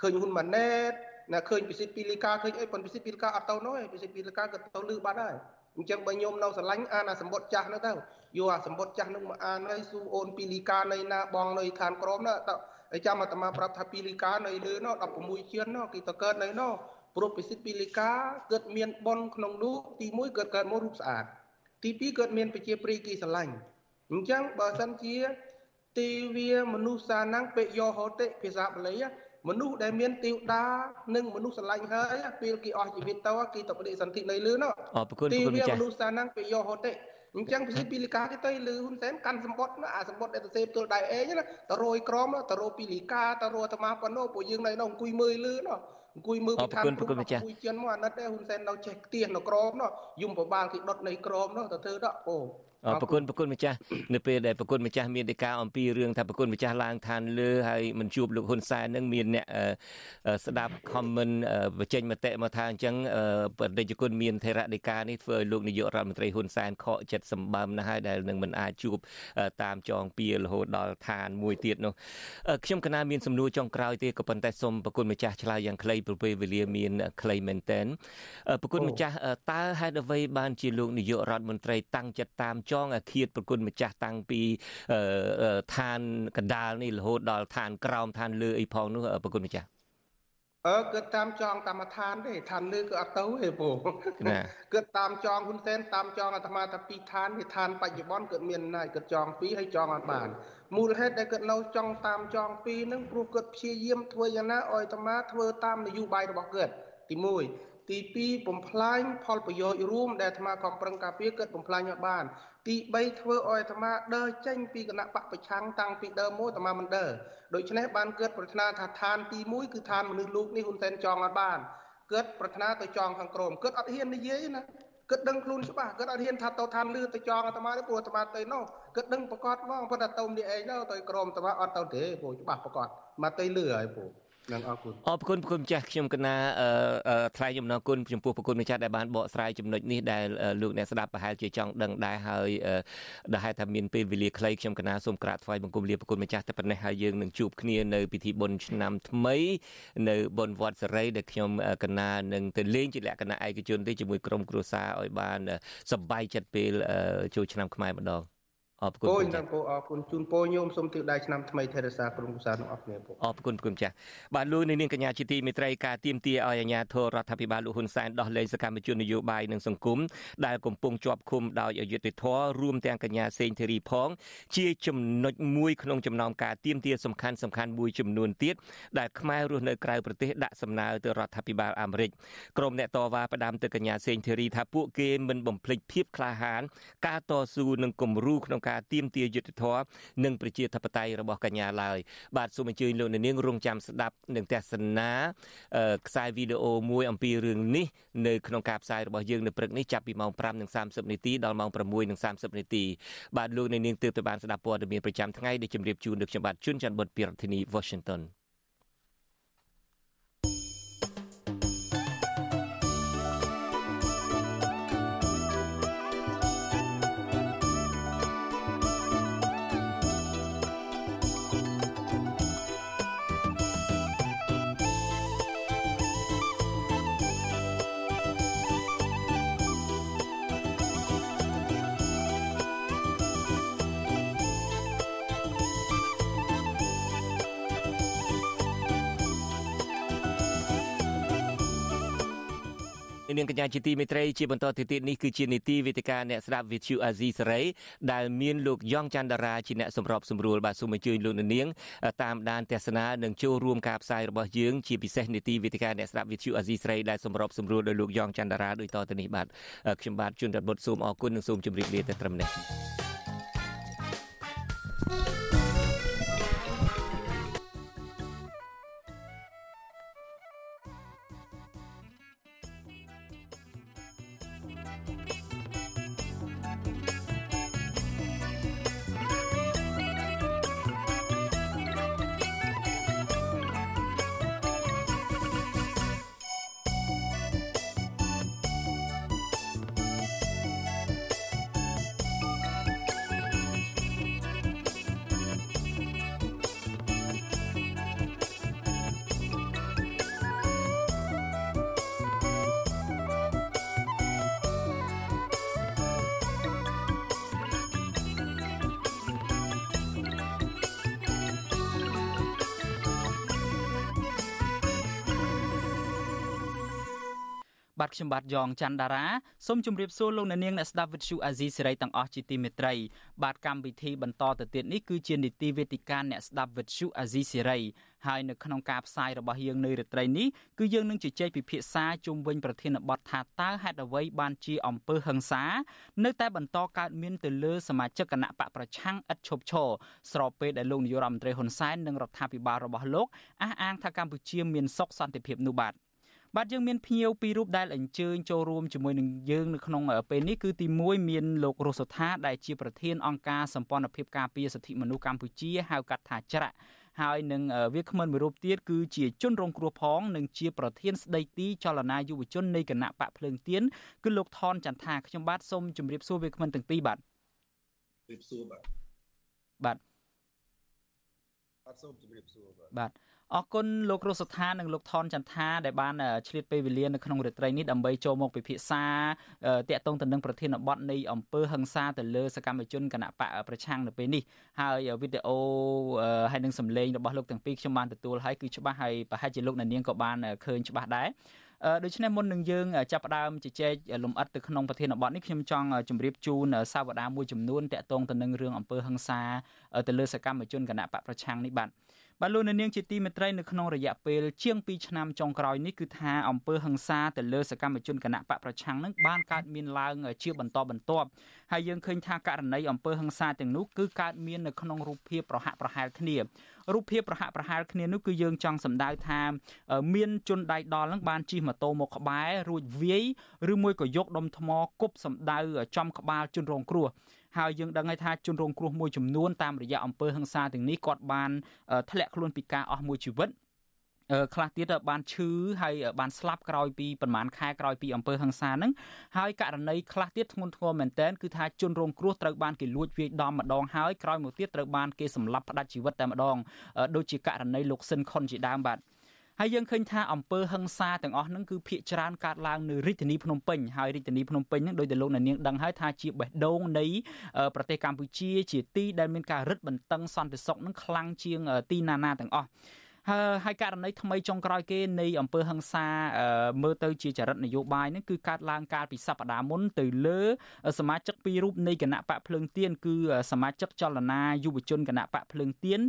ឃើញហ៊ុនម៉ាណែតណាឃើញពិសិដ្ឋពីលីកាឃើញអីប៉ុនពិសិដ្ឋពីលីកាអត់ទៅនោះឯងពិសិដ្ឋពីលីកាក៏ទៅលឺបាត់ហើយអញ្ចឹងបើញោមនៅស្រឡាញ់អានអាសម្បត្តិចាស់នោះទៅយកអាសម្បត្តិចាស់នោះមកអានហើយស៊ូអូនពីលីកានៅណាបងនៅឋានក្រមណាតហើយចាំអាត្មាប្រាប់ថាពីលីកានៅលើនោះ16ជាន់នោះគេទៅកើតនៅនោះ ព្រោះពិសិដ្ឋពីលីកាកើតមានប៉ុនក្នុងនោះទី1កើតកើតមករូបស្អាត ទី2កើតមានប្រជាប្រិយគេស្រឡាញ់អញ្ចឹងបើសិនជាទេវាមនុស្សសានាំងពេយោហោតិភាសាបាលីមនុស្សដែលមានទេវតានិងមនុស្សស្រឡាញ់ហើយពេលគេអស់ជីវិតទៅគេទៅបដិសន្ធិនៅលើនោះអរគុណគុណម្ចាស់ទេវាមនុស្សសានាំងពេយោហោតិអញ្ចឹងពិសេសពីលីកាគេទៅលឺហ៊ុនសែនកាន់សម្បត្តិអាសម្បត្តិដែលទៅសេផ្ទល់ដៃឯងណាតរយក្រមតរោពីលីកាតរោអាត្មាប៉ុណ្ណោះពួកយើងនៅនោះអង្គុយមើលលឺនោះ អង្គុយមើលពីឋានព្រំអង្គុយជិនមកអាណិតទេហ៊ុនសែននៅចេះខ្ទាស់នៅក្រមនោះយំប្របាលគេដុតនៅក្រមនោះទៅធ្វើដកអូ ប្រគុណប្រគុណម្ចាស់នៅពេលដែលប្រគុណម្ចាស់មានដីកាអំពីរឿងថាប្រគុណម្ចាស់ឡើងឋានលើហើយមិនជួបលោកហ៊ុនសែននឹងមានអ្នកស្ដាប់ comment បញ្ចេញមតិមកថាអញ្ចឹងបដិជគុណមានថេរដីកានេះធ្វើឲ្យលោកនាយករដ្ឋមន្ត្រីហ៊ុនសែនខកចិត្តសម្បំណាស់ហើយដែលនឹងមិនអាចជួបតាមចងពៀរហូតដល់ឋានមួយទៀតនោះខ្ញុំកណាមានសំណួរចុងក្រោយទេក៏ប៉ុន្តែសូមប្រគុណម្ចាស់ឆ្លើយយ៉ាងខ្លីព្រោះពេលវេលាមានខ្លីមែនតើប្រគុណម្ចាស់តើហេតុអ្វីបានជាលោកនាយករដ្ឋមន្ត្រីតាំងចិត្តតាមចងអាឃាតប្រគុណម្ចាស់តាំងពីឋានកណ្ដាលនេះរហូតដល់ឋានក្រោមឋានលើអីផងនោះប្រគុណម្ចាស់អអឺគឺតាមចងតាមឋានទេឋានលើគឺអត់ទៅទេពូណាគឺតាមចងហ៊ុនសែនតាមចងអាត្មាថាពីរឋាននេះឋានបច្ចុប្បន្នគឺមានណាយគឺចងពីរហើយចងអត់បានមូលហេតុដែលគាត់នៅចង់តាមចងពីរហ្នឹងព្រោះគាត់ព្យាយាមធ្វើយ៉ាងណាឲ្យអាត្មាធ្វើតាមនយោបាយរបស់គាត់ទី1ទី2បំផ្លាញផលប្រយោជន៍រួមដែលអាត្មាខំប្រឹងការពារគាត់បំផ្លាញអត់បាន ទី3ធ្វើឲ្យអាត្មាដើរចេញពីគណៈបកប្រឆាំងតាំងពីដើមមកអាត្មាមិនដើរដូច្នេះបានគាត់ប្រាថ្នាថាឋានទី1គឺឋានមនុស្សលោកនេះហ៊ុនសែនចង់អត់បានគាត់ប្រាថ្នាទៅចងខាងក្រោមគាត់អត់ហ៊ាននិយាយណាគិតដឹងខ្លួនច្បាស់គាត់អត់ហ៊ានថាទៅឋានលឺទៅចងអាត្មាទេព្រោះអាត្មាទៅនោះគិតដឹងប្រកាសហ្មងប៉ុន្តែទៅម្នាក់ឯងទៅទៅក្រមអាត្មាអត់ទៅទេព្រោះច្បាស់ប្រកាសមកទៅលឺហើយព្រោះ នឹងអរគុណអរគុណប្រគុណម្ចាស់ខ្ញុំកណាថ្លែងអំណរគុណចំពោះប្រគុណម្ចាស់ដែលបានបកស្រាយចំណុចនេះដែលលោកអ្នកស្ដាប់ប្រហែលជាចង់ដឹងដែរហើយដែលហេតុថាមានពេលវេលាខ្លីខ្ញុំកណាសូមក្រាបថ្វាយបង្គំលាប្រគុណម្ចាស់តែប៉ុណ្ណេះហើយយើងនឹងជួបគ្នានៅពិធីបុណ្យឆ្នាំថ្មី នៅបុណ្យវត្តសេរីដែលខ្ញុំកណានឹងទៅលេងជាលក្ខណៈឯកជនទេជាមួយក្រុមគ្រួសារឲ្យបានសប្បាយចិត្តពេលចូលឆ្នាំខ្មែរម្ដង អរគុណពូខ្ញុំពូអរគុណជូនពូញោមសូមទិដៅឆ្នាំថ្មីថេរសាក្រុមគូសាទាំងអស់គ្នាពូអរគុណគុណចាស់បាទលោកនាងកញ្ញាជាទីមេត្រីការទៀមទាឲ្យអាជ្ញាធររដ្ឋាភិបាលលោកហ៊ុនសែនដោះលែងសកម្មជននយោបាយនិងសង្គមដែលកំពុងជាប់ឃុំដោយអយុត្តិធម៌រួមទាំងកញ្ញាសេងធីរីផង ជាចំណុចមួយក្នុងចំណោមការទៀមទាសំខាន់សំខាន់មួយចំនួនទៀតដែលខ្មែររស់នៅក្រៅប្រទេសដាក់សំណើទៅរដ្ឋាភិបាលអាមេរិកក្រុមអ្នកតវ៉ាផ្ដាំទៅកញ្ញាសេងធីរីថាពួកគេមិនបំភ្លេចភាពក្លាហាន ការតស៊ូនិងគំរូក្នុងការទៀមទាយុទ្ធធរនិងប្រជាធិបតេយ្យរបស់កញ្ញាឡើយបាទសូមអញ្ជើញលោកនាងរងចាំស្ដាប់នឹងទស្សនាខ្សែវីដេអូមួយអំពីរឿងនេះនៅក្នុងការផ្សាយរបស់យើងនៅព្រឹកនេះចាប់ពីម៉ោង5:30នាទីដល់ម៉ោង6:30នាទីបាទលោកនាងទើបតែបានស្ដាប់ព័ត៌មានប្រចាំថ្ងៃដែលជម្រាបជូនដល់ខ្ញុំបាទជួនច័ន្ទបុតពីរដ្ឋធានី Washington នាងកញ្ញាជាទីមេត្រីជាបន្តទៅទៀតនេះគឺជានីតិវេទិកាអ្នកស្ដាប់ VTV Azizi សេរីដែលមានលោកយ៉ងច័ន្ទរាជាអ្នកសម្របសម្រួលបាទសូមអញ្ជើញលោកនាងតាមដានទស្សនានិងចូលរួមការផ្សាយរបស់យើងជាពិសេសនីតិវេទិកាអ្នកស្ដាប់ VTV Azizi សេរីដែលសម្របសម្រួលដោយលោកយ៉ងច័ន្ទរាដូចតទៅនេះបាទខ្ញុំបាទជួនរដ្ឋបុតសូមអរគុណនិងសូមជម្រាបលាតែត្រឹមនេះ បាទខ្ញុំបាទយ៉ងច័ន្ទដារាសូមជម្រាបសួរលោកអ្នកនាងអ្នកស្ដាប់វិទ្យុអាស៊ីសេរីទាំងអស់ជាទីមេត្រីបាទកម្មវិធីបន្តទៅទៀតនេះគឺជានីតិវេទិកាអ្នកស្ដាប់វិទ្យុអាស៊ីសេរីហើយនៅក្នុងការផ្សាយរបស់យើងនៅរាត្រីនេះគឺយើងនឹងជជែកពិភាក្សាជុំវិញប្រធានបទថាតើហេតុអ្វីបានជាអំពើហិង្សា នៅតែបន្តកើតមានទៅលើសមាជិកគណៈបកប្រឆាំងឥតឈប់ឈរស្របពេលដែលលោកនាយករដ្ឋមន្ត្រីហ៊ុនសែននិងរដ្ឋាភិបាលរបស់លោកអះអាងថាកម្ពុជាមានសុខសន្តិភាពនោះបាទ បាទយើងមានភ្ញៀវពីររូបដែលអញ្ជើញចូលរួមជាមួយនឹងយើងនៅក្នុងពេលនេះគឺទី1មានលោករស់សុថាដែលជាប្រធានអង្គការសម្ព័ន្ធភាពការពារសិទ្ធិមនុស្សកម្ពុជាហៅកាត់ថាច្រាក់ហើយនឹងវាគ្មិនមួយរូបទៀតគឺជាជនរងគ្រោះផងនិងជាប្រធានស្ដីទីចលនាយុវជននៃគណៈបកភ្លើងទៀនគឺលោកថនចន្ទថាខ្ញុំបាទសូមជម្រាបសួរវាគ្មិនទាំងពីរបាទជម្រាបសួរបាទបាទបាទសូមជម្រាបសួរបាទបាទ អរគុណលោករស់សុថានិងលោកថនចន្ទថាដែលបានឆ្លៀតពេលវេលានៅក្នុងរាត្រីនេះដើម្បីចូលមកពិភាក្សាតាក់ទងទៅនឹងប្រធានបទនៃអំពើហិង្សាទៅលើសកម្មជនគណៈបកប្រឆាំងនៅពេលនេះហើយវីដេអូហើយនឹងសម្លេងរបស់លោកទាំងពីរខ្ញុំបានទទួលហើយគឺច្បាស់ហើយប្រហែលជាលោកអ្នកនាងក៏បានឃើញច្បាស់ដែរដូច្នេះមុននឹងយើងចាប់ផ្ដើមជជែកលំអិតទៅក្នុងប្រធានបទនេះខ្ញុំចង់ជម្រាបជូនសាវតាមួយចំនួនតាក់ទងទៅនឹងរឿងអំពើហិង្សាទៅលើសកម្មជនគណៈបកប្រឆាំងនេះបាទ បាទលោកនាងជាទីមេត្រីនៅក្នុងរយៈពេលជាង2ឆ្នាំចុងក្រោយនេះគឺថាអំពើហិង្សាទៅលើសកម្មជនគណៈបកប្រឆាំងនឹងបានកើតមានឡើងជាបន្តបន្ទាប់ហើយយើងឃើញថាករណីអំពើហិង្សាទាំងនោះគឺកើតមាននៅក្នុងរូបភាពប្រហាក់ប្រហែលគ្នារូបភាពប្រហាក់ប្រហែលគ្នានោះគឺយើងចង់សម្ដៅថា មានជនដៃដល់នឹងបានជិះម៉ូតូមកក្បែររួចវាយឬមួយក៏យកដុំថ្មគប់សម្ដៅចំក្បាលជនរងគ្រោះ ហើយយើងដឹងហើយថាជនរងគ្រោះមួយចំនួនតាមរយៈអំពើហិង្សាទាំងនេះគាត់បានធ្លាក់ខ្លួនពីការអស់មួយជីវិតខ្លះទៀតបានឈឺហើយបានស្លាប់ក្រោយពីប្រហែលខែក្រោយពីអំពើហិង្សាហ្នឹងហើយករណីខ្លះទៀតធ្ងន់ធ្ងរមែនទែនគឺថាជនរងគ្រោះត្រូវបានគេលួចវាយដំម្ដងហើយក្រោយមកទៀតត្រូវបានគេសម្លាប់ផ្ដាច់ជីវិតតែម្ដងដូចជាករណីលោកស៊ិនខុនជាដើមបាទ ហើយយើងឃើញថាអំពើហឹង្សាទាំងអស់ហ្នឹងគឺភាកច្រើនកើតឡើងនៅរាជធានីភ្នំពេញហើយរាជធានីភ្នំពេញហ្នឹងដោយតែលោកអ្នកនាងដឹងហើយថាជាបេះដូងនៃប្រទេសកម្ពុជាជាទីដែលមានការរឹតបន្តឹងសន្តិសុខហ្នឹងខ្លាំងជាងទីណាណាទាំងអស់ ហើយករណីថ្មីចុងក្រោយគេនៃអង្គើហឹង្សាមើលទៅជាចរិតនយោបាយនេះគឺកើតឡើងកាលពីសប្តាហ៍មុនទៅលើ សមាជិកពីររូបនៃគណៈបកភ្លើងទៀនគឺសមាជិកចលនាយុវជនគណៈបកភ្លើងទៀន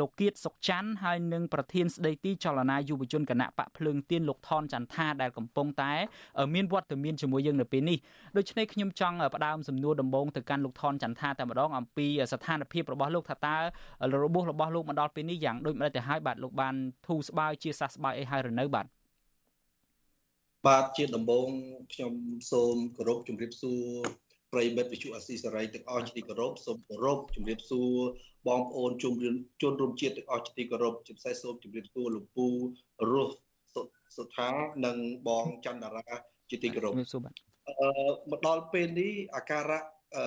លោកគៀតសុកច័ន្ទហើយនិងប្រធានស្ដីទីចលនាយុវជនគណៈបកភ្លើងទៀនលោកថនចន្ទថាដែលកំពុងតែ មានវត្តមានជាមួយយើងនៅពេលនេះដូច្នេះខ្ញុំចង់ផ្ដើមសំណួរដំបូងទៅកាន់លោកថនចន្ទថាតែម្ដងអំពីស្ថានភាពរបស់លោកថាតើរបួសរបស់លោកមកដល់ពេលនេះយ៉ាងដូចម្ដេចទៅហើយបាទលោកបានធូរស្បើយជាសះស្បើយអីហើយឬនៅបាទបាទជាដំបូងខ្ញុំសូមគោរពជំរាបសួរប្រិមិត្តវិទ្យុអាស៊ីសេរីទាំងអស់ជាទីគោរពសូមគោរពជំរាបសួរបងប្អូនជំរាបជនរួមជាតិទាំងអស់ជាទីគោរពជាពិសេសសូមជំរាបសួរលោកពូរស់សុថានិងបងច័ន្ទតារាជាទីគោរពសួរបាទអឺមកដល់ពេលនេះអាការៈអឺ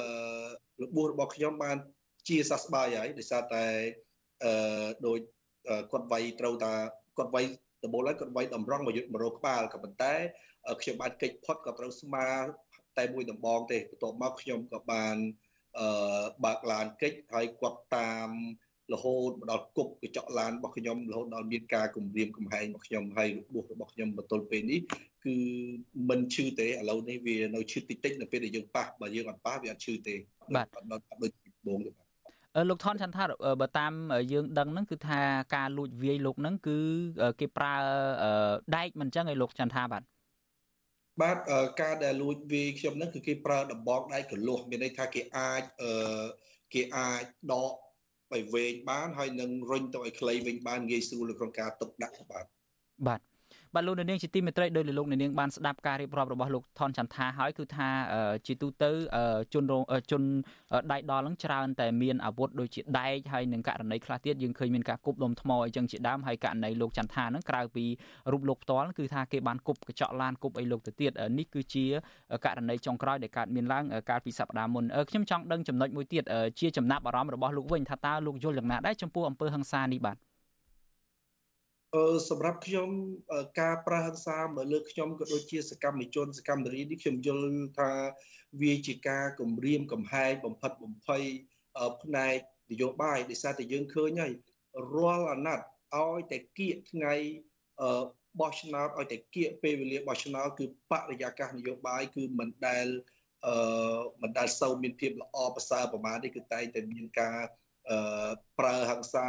របួសរបស់ខ្ញុំបានជាសះស្បើយហើយដោយសារតែអឺដោយ គាត់វាយត្រូវតាគាត់វាយដបូលហើយគាត់វាយតម្រង់មកយុទ្ធមករោក្បាលក៏ប៉ុន្តែខ្ញុំបានកិច្ចផុតក៏ត្រូវស្មាតែមួយដំបងទេបន្ទាប់មកខ្ញុំក៏បានអឺបើកឡានកិច្ចហើយគាត់តាមរហូតមកដល់គប់កញ្ចក់ឡានរបស់ខ្ញុំរហូតដល់មានការគម្រាមកំហែងរបស់ខ្ញុំហើយរបួសរបស់ខ្ញុំបន្ទល់ពេលនេះគឺមិនឈឺទេឥឡូវនេះវានៅឈឺតិចតិចនៅពេលដែលយើងប៉ះបើយើងអត់ប៉ះវាអត់ឈឺទេបាទដល់ដូចបងទេ លោកថនចន្ទថាបើតាមយើងដឹងហ្នឹងគឺថាការលួចវាយលោកហ្នឹងគឺគេប្រើដែកមិនអញ្ចឹងឯលោកចន្ទថាបាទបាទការដែលលួចវាយខ្ញុំហ្នឹងគឺគេប្រើដំបងដែកកលាស់មានន័យថាគេអាចគេអាចដកไปវែងបានហើយនឹងរុញទៅឲ្យខ្លីវិញបានងាយស្រួលក្នុងការទុកដាក់បាទបាទ បាទលោកនាងជាទីមេត្រីដោយលោកនាងបានស្ដាប់ការរៀបរាប់របស់លោកថនចន្ទថាហើយគឺថាជាទូទៅជនជនដៃដល់នឹងច្រើនតែមានអាវុធដូចជាដែកហើយនឹងករណីខ្លះទៀតយើងឃើញមានការគប់ដុំថ្មអីចឹងជាដើមហើយករណីលោកចន្ទថានឹងក្រៅពីរូបលោកផ្ទាល់គឺថាគេបានគប់កញ្ចក់ឡានគប់អីលោកទៅទៀតនេះគឺជាករណីចុងក្រោយដែលកើតមានឡើងកាលពីសប្តាហ៍មុនខ្ញុំចង់ដឹងចំណុចមួយទៀតជាចំណាប់អារម្មណ៍របស់លោកវិញថាតើលោកយល់យ៉ាងណាដែរចំពោះអំពើហិង្សានេះបាទ អឺសម្រាប់ខ្ញុំការប្រហិង្សាមកលើខ្ញុំក៏ដូចជាសកម្មជនសកម្មរីនេះខ្ញុំយល់ថាវាជាការគម្រាមកំហែងបំផិតបំភ័យផ្នែកនយោបាយដោយសារតែយើងឃើញហើយរាល់អាណត្តិឲ្យតែគៀកថ្ងៃបោះឆ្នោតឲ្យតែគៀកពេលវេលាបោះឆ្នោតគឺបរិយាកាសនយោបាយគឺមិនដែលអឺមិនដែលសូវមានភាពល្អប្រសើរប្រមាណនេះគឺតែងតែមានការអឺប្រើហិង្សា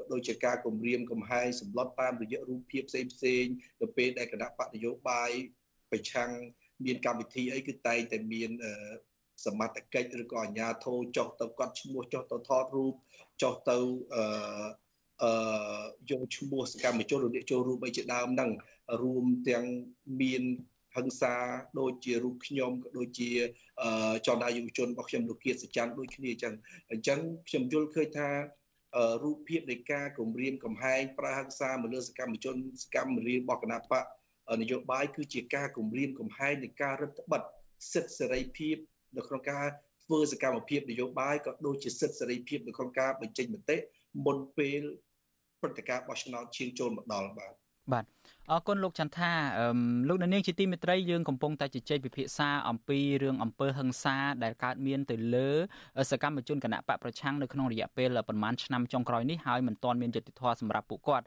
ក៏ដូចជាការគម្រាមកំហែងសម្លុតតាមរយៈរូបភាពផ្សេងផ្សេងទៅពេលដែលគណៈបកនយោបាយប្រឆាំងមានកម្មវិធីអីគឺតែងតែមានសមត្ថកិច្ចឬក៏អាជ្ញាធរចុះទៅកត់ឈ្មោះចុះទៅថតរូបចុះទៅអឺអឺយកឈ្មោះសកម្មជនរអ្នកចូលរួមអីជាដើមហ្នឹងរួមទាំងមានហឹង្សាដូចជារូបខ្ញុំក៏ដូចជាចលនាយុវជនរបស់ខ្ញុំលោកគៀតសច័ន្ទដូចគ្នាអញ្ចឹងអញ្ចឹងខ្ញុំយល់ឃើញថា រូបភាពនៃការគម្រាមកំហែងប្រើហិង្សាមកលើសកម្មជនសកម្មរាជរបស់គណៈបកនយោបាយគឺជាការគម្រាមកំហែងនៃការរឹតបន្តឹងសិទ្ធិសេរីភាពនៅក្នុងការធ្វើសកម្មភាពនយោបាយក៏ដូចជាសិទ្ធិសេរីភាពនៅក្នុងការបញ្ចេញមតិមុនពេលព្រឹត្តិការណ៍បោះឆ្នោតឈានចូលមកដល់បាទបាទ អរគុណលោកចន្ទថាលោកនាងជាទីមេត្រីយើងកំពុងតែជជែកពិភាក្សាអំពីរឿងអំពើហិង្សាដែលកើតមានទៅលើសកម្មជនគណៈបកប្រឆាំងនៅក្នុងរយៈពេលប្រមាណឆ្នាំចុងក្រោយនេះហើយមិនទាន់មានយុត្តិធម៌សម្រាប់ពួកគាត់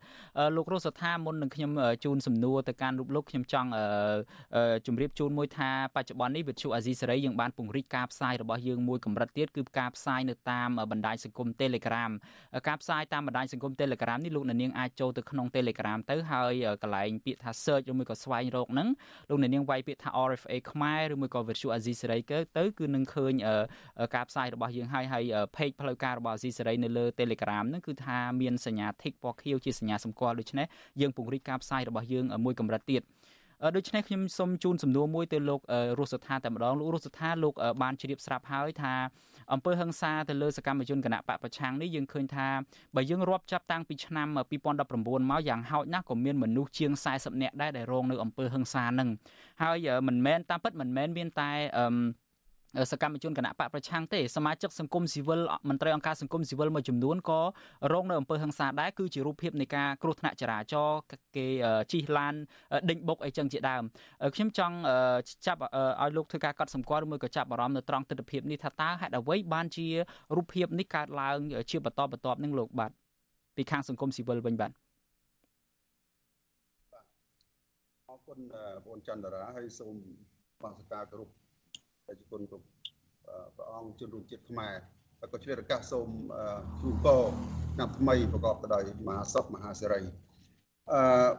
លោករស់សថាមុននឹងខ្ញុំជូនសំណួរទៅកាន់រូបលោកខ្ញុំចង់ជម្រាបជូនមួយថាបច្ចុប្បន្ននេះវិទ្យុអាស៊ីសេរីយើងបានពង្រីកការផ្សាយរបស់យើងមួយកម្រិតទៀតគឺការផ្សាយនៅតាមបណ្ដាញសង្គម Telegram ការផ្សាយតាមបណ្ដាញសង្គម Telegram នេះលោកនាងអាចចូលទៅក្នុង Telegram ទៅហើយកន្លែងពាក្យថា search ឬមួយក៏ស្វែងរកហ្នឹងលោកអ្នកនាងវាយពាក្យថា RFA ខ្មែរឬមួយក៏ Virtual Asia Series ទៅគឺនឹងឃើញការផ្សាយរបស់យើងហើយហើយ page ផ្លូវការរបស់ Asia Series នៅលើ Telegram ហ្នឹងគឺថាមានសញ្ញា tick ពណ៌ខៀវជាសញ្ញាសម្គាល់ដូច្នេះយើងពង្រីកការផ្សាយរបស់យើងមួយកម្រិតទៀត ដូច្នេះខ្ញុំសូមជូនសំណួរមួយទៅលោករស់សថាតែម្ដងលោករស់សថាលោកបានជ្រាបស្រាប់ហើយថាអំពើហិង្សាទៅលើសកម្មជនគណៈបកប្រឆាំងនេះយើងឃើញថាបើយើងរាប់ចាប់តាំងពីឆ្នាំ2019មកយ៉ាងហោចណាស់ក៏មានមនុស្សជាង40នាក់ដែរដែលរងនៅអំពើហិង្សានឹងហើយមិនមែនតាមពិតមិនមែនមានតែអឺ សកម្មជនគណៈបកប្រឆាំងទេសមាជិកសង្គមស៊ីវិលមន្ត្រីអង្គការសង្គមស៊ីវិលមួយចំនួនក៏រងនៅអំពើហិង្សាដែរគឺជារូបភាពនៃការគ្រោះថ្នាក់ចរាចរណ៍គេជិះឡានដេញបុកអីចឹងជាដើមខ្ញុំចង់ចាប់ឲ្យលោកធ្វើការកត់សម្គាល់ឬមួយក៏ចាប់អារម្មណ៍នៅត្រង់ទស្សនវិជ្ជានេះថាតើហេតុអ្វីបានជារូបភាពនេះកើតឡើងជាបន្តបន្ទាប់នឹងលោកបាទពីខាងសង្គមស៊ីវិលវិញបាទអរគុណបងចន្ទរាហើយសូមបងសការគ្រប់ ប្រជាជនគ្រប់ព្រះអង្គជនរួមជាតិខ្មែរហើយក៏ឆ្លៀតឱកាសសូមជូនពរឆ្នាំថ្មីប្រកបទៅដោយមហាសុខមហាសេរីអឺ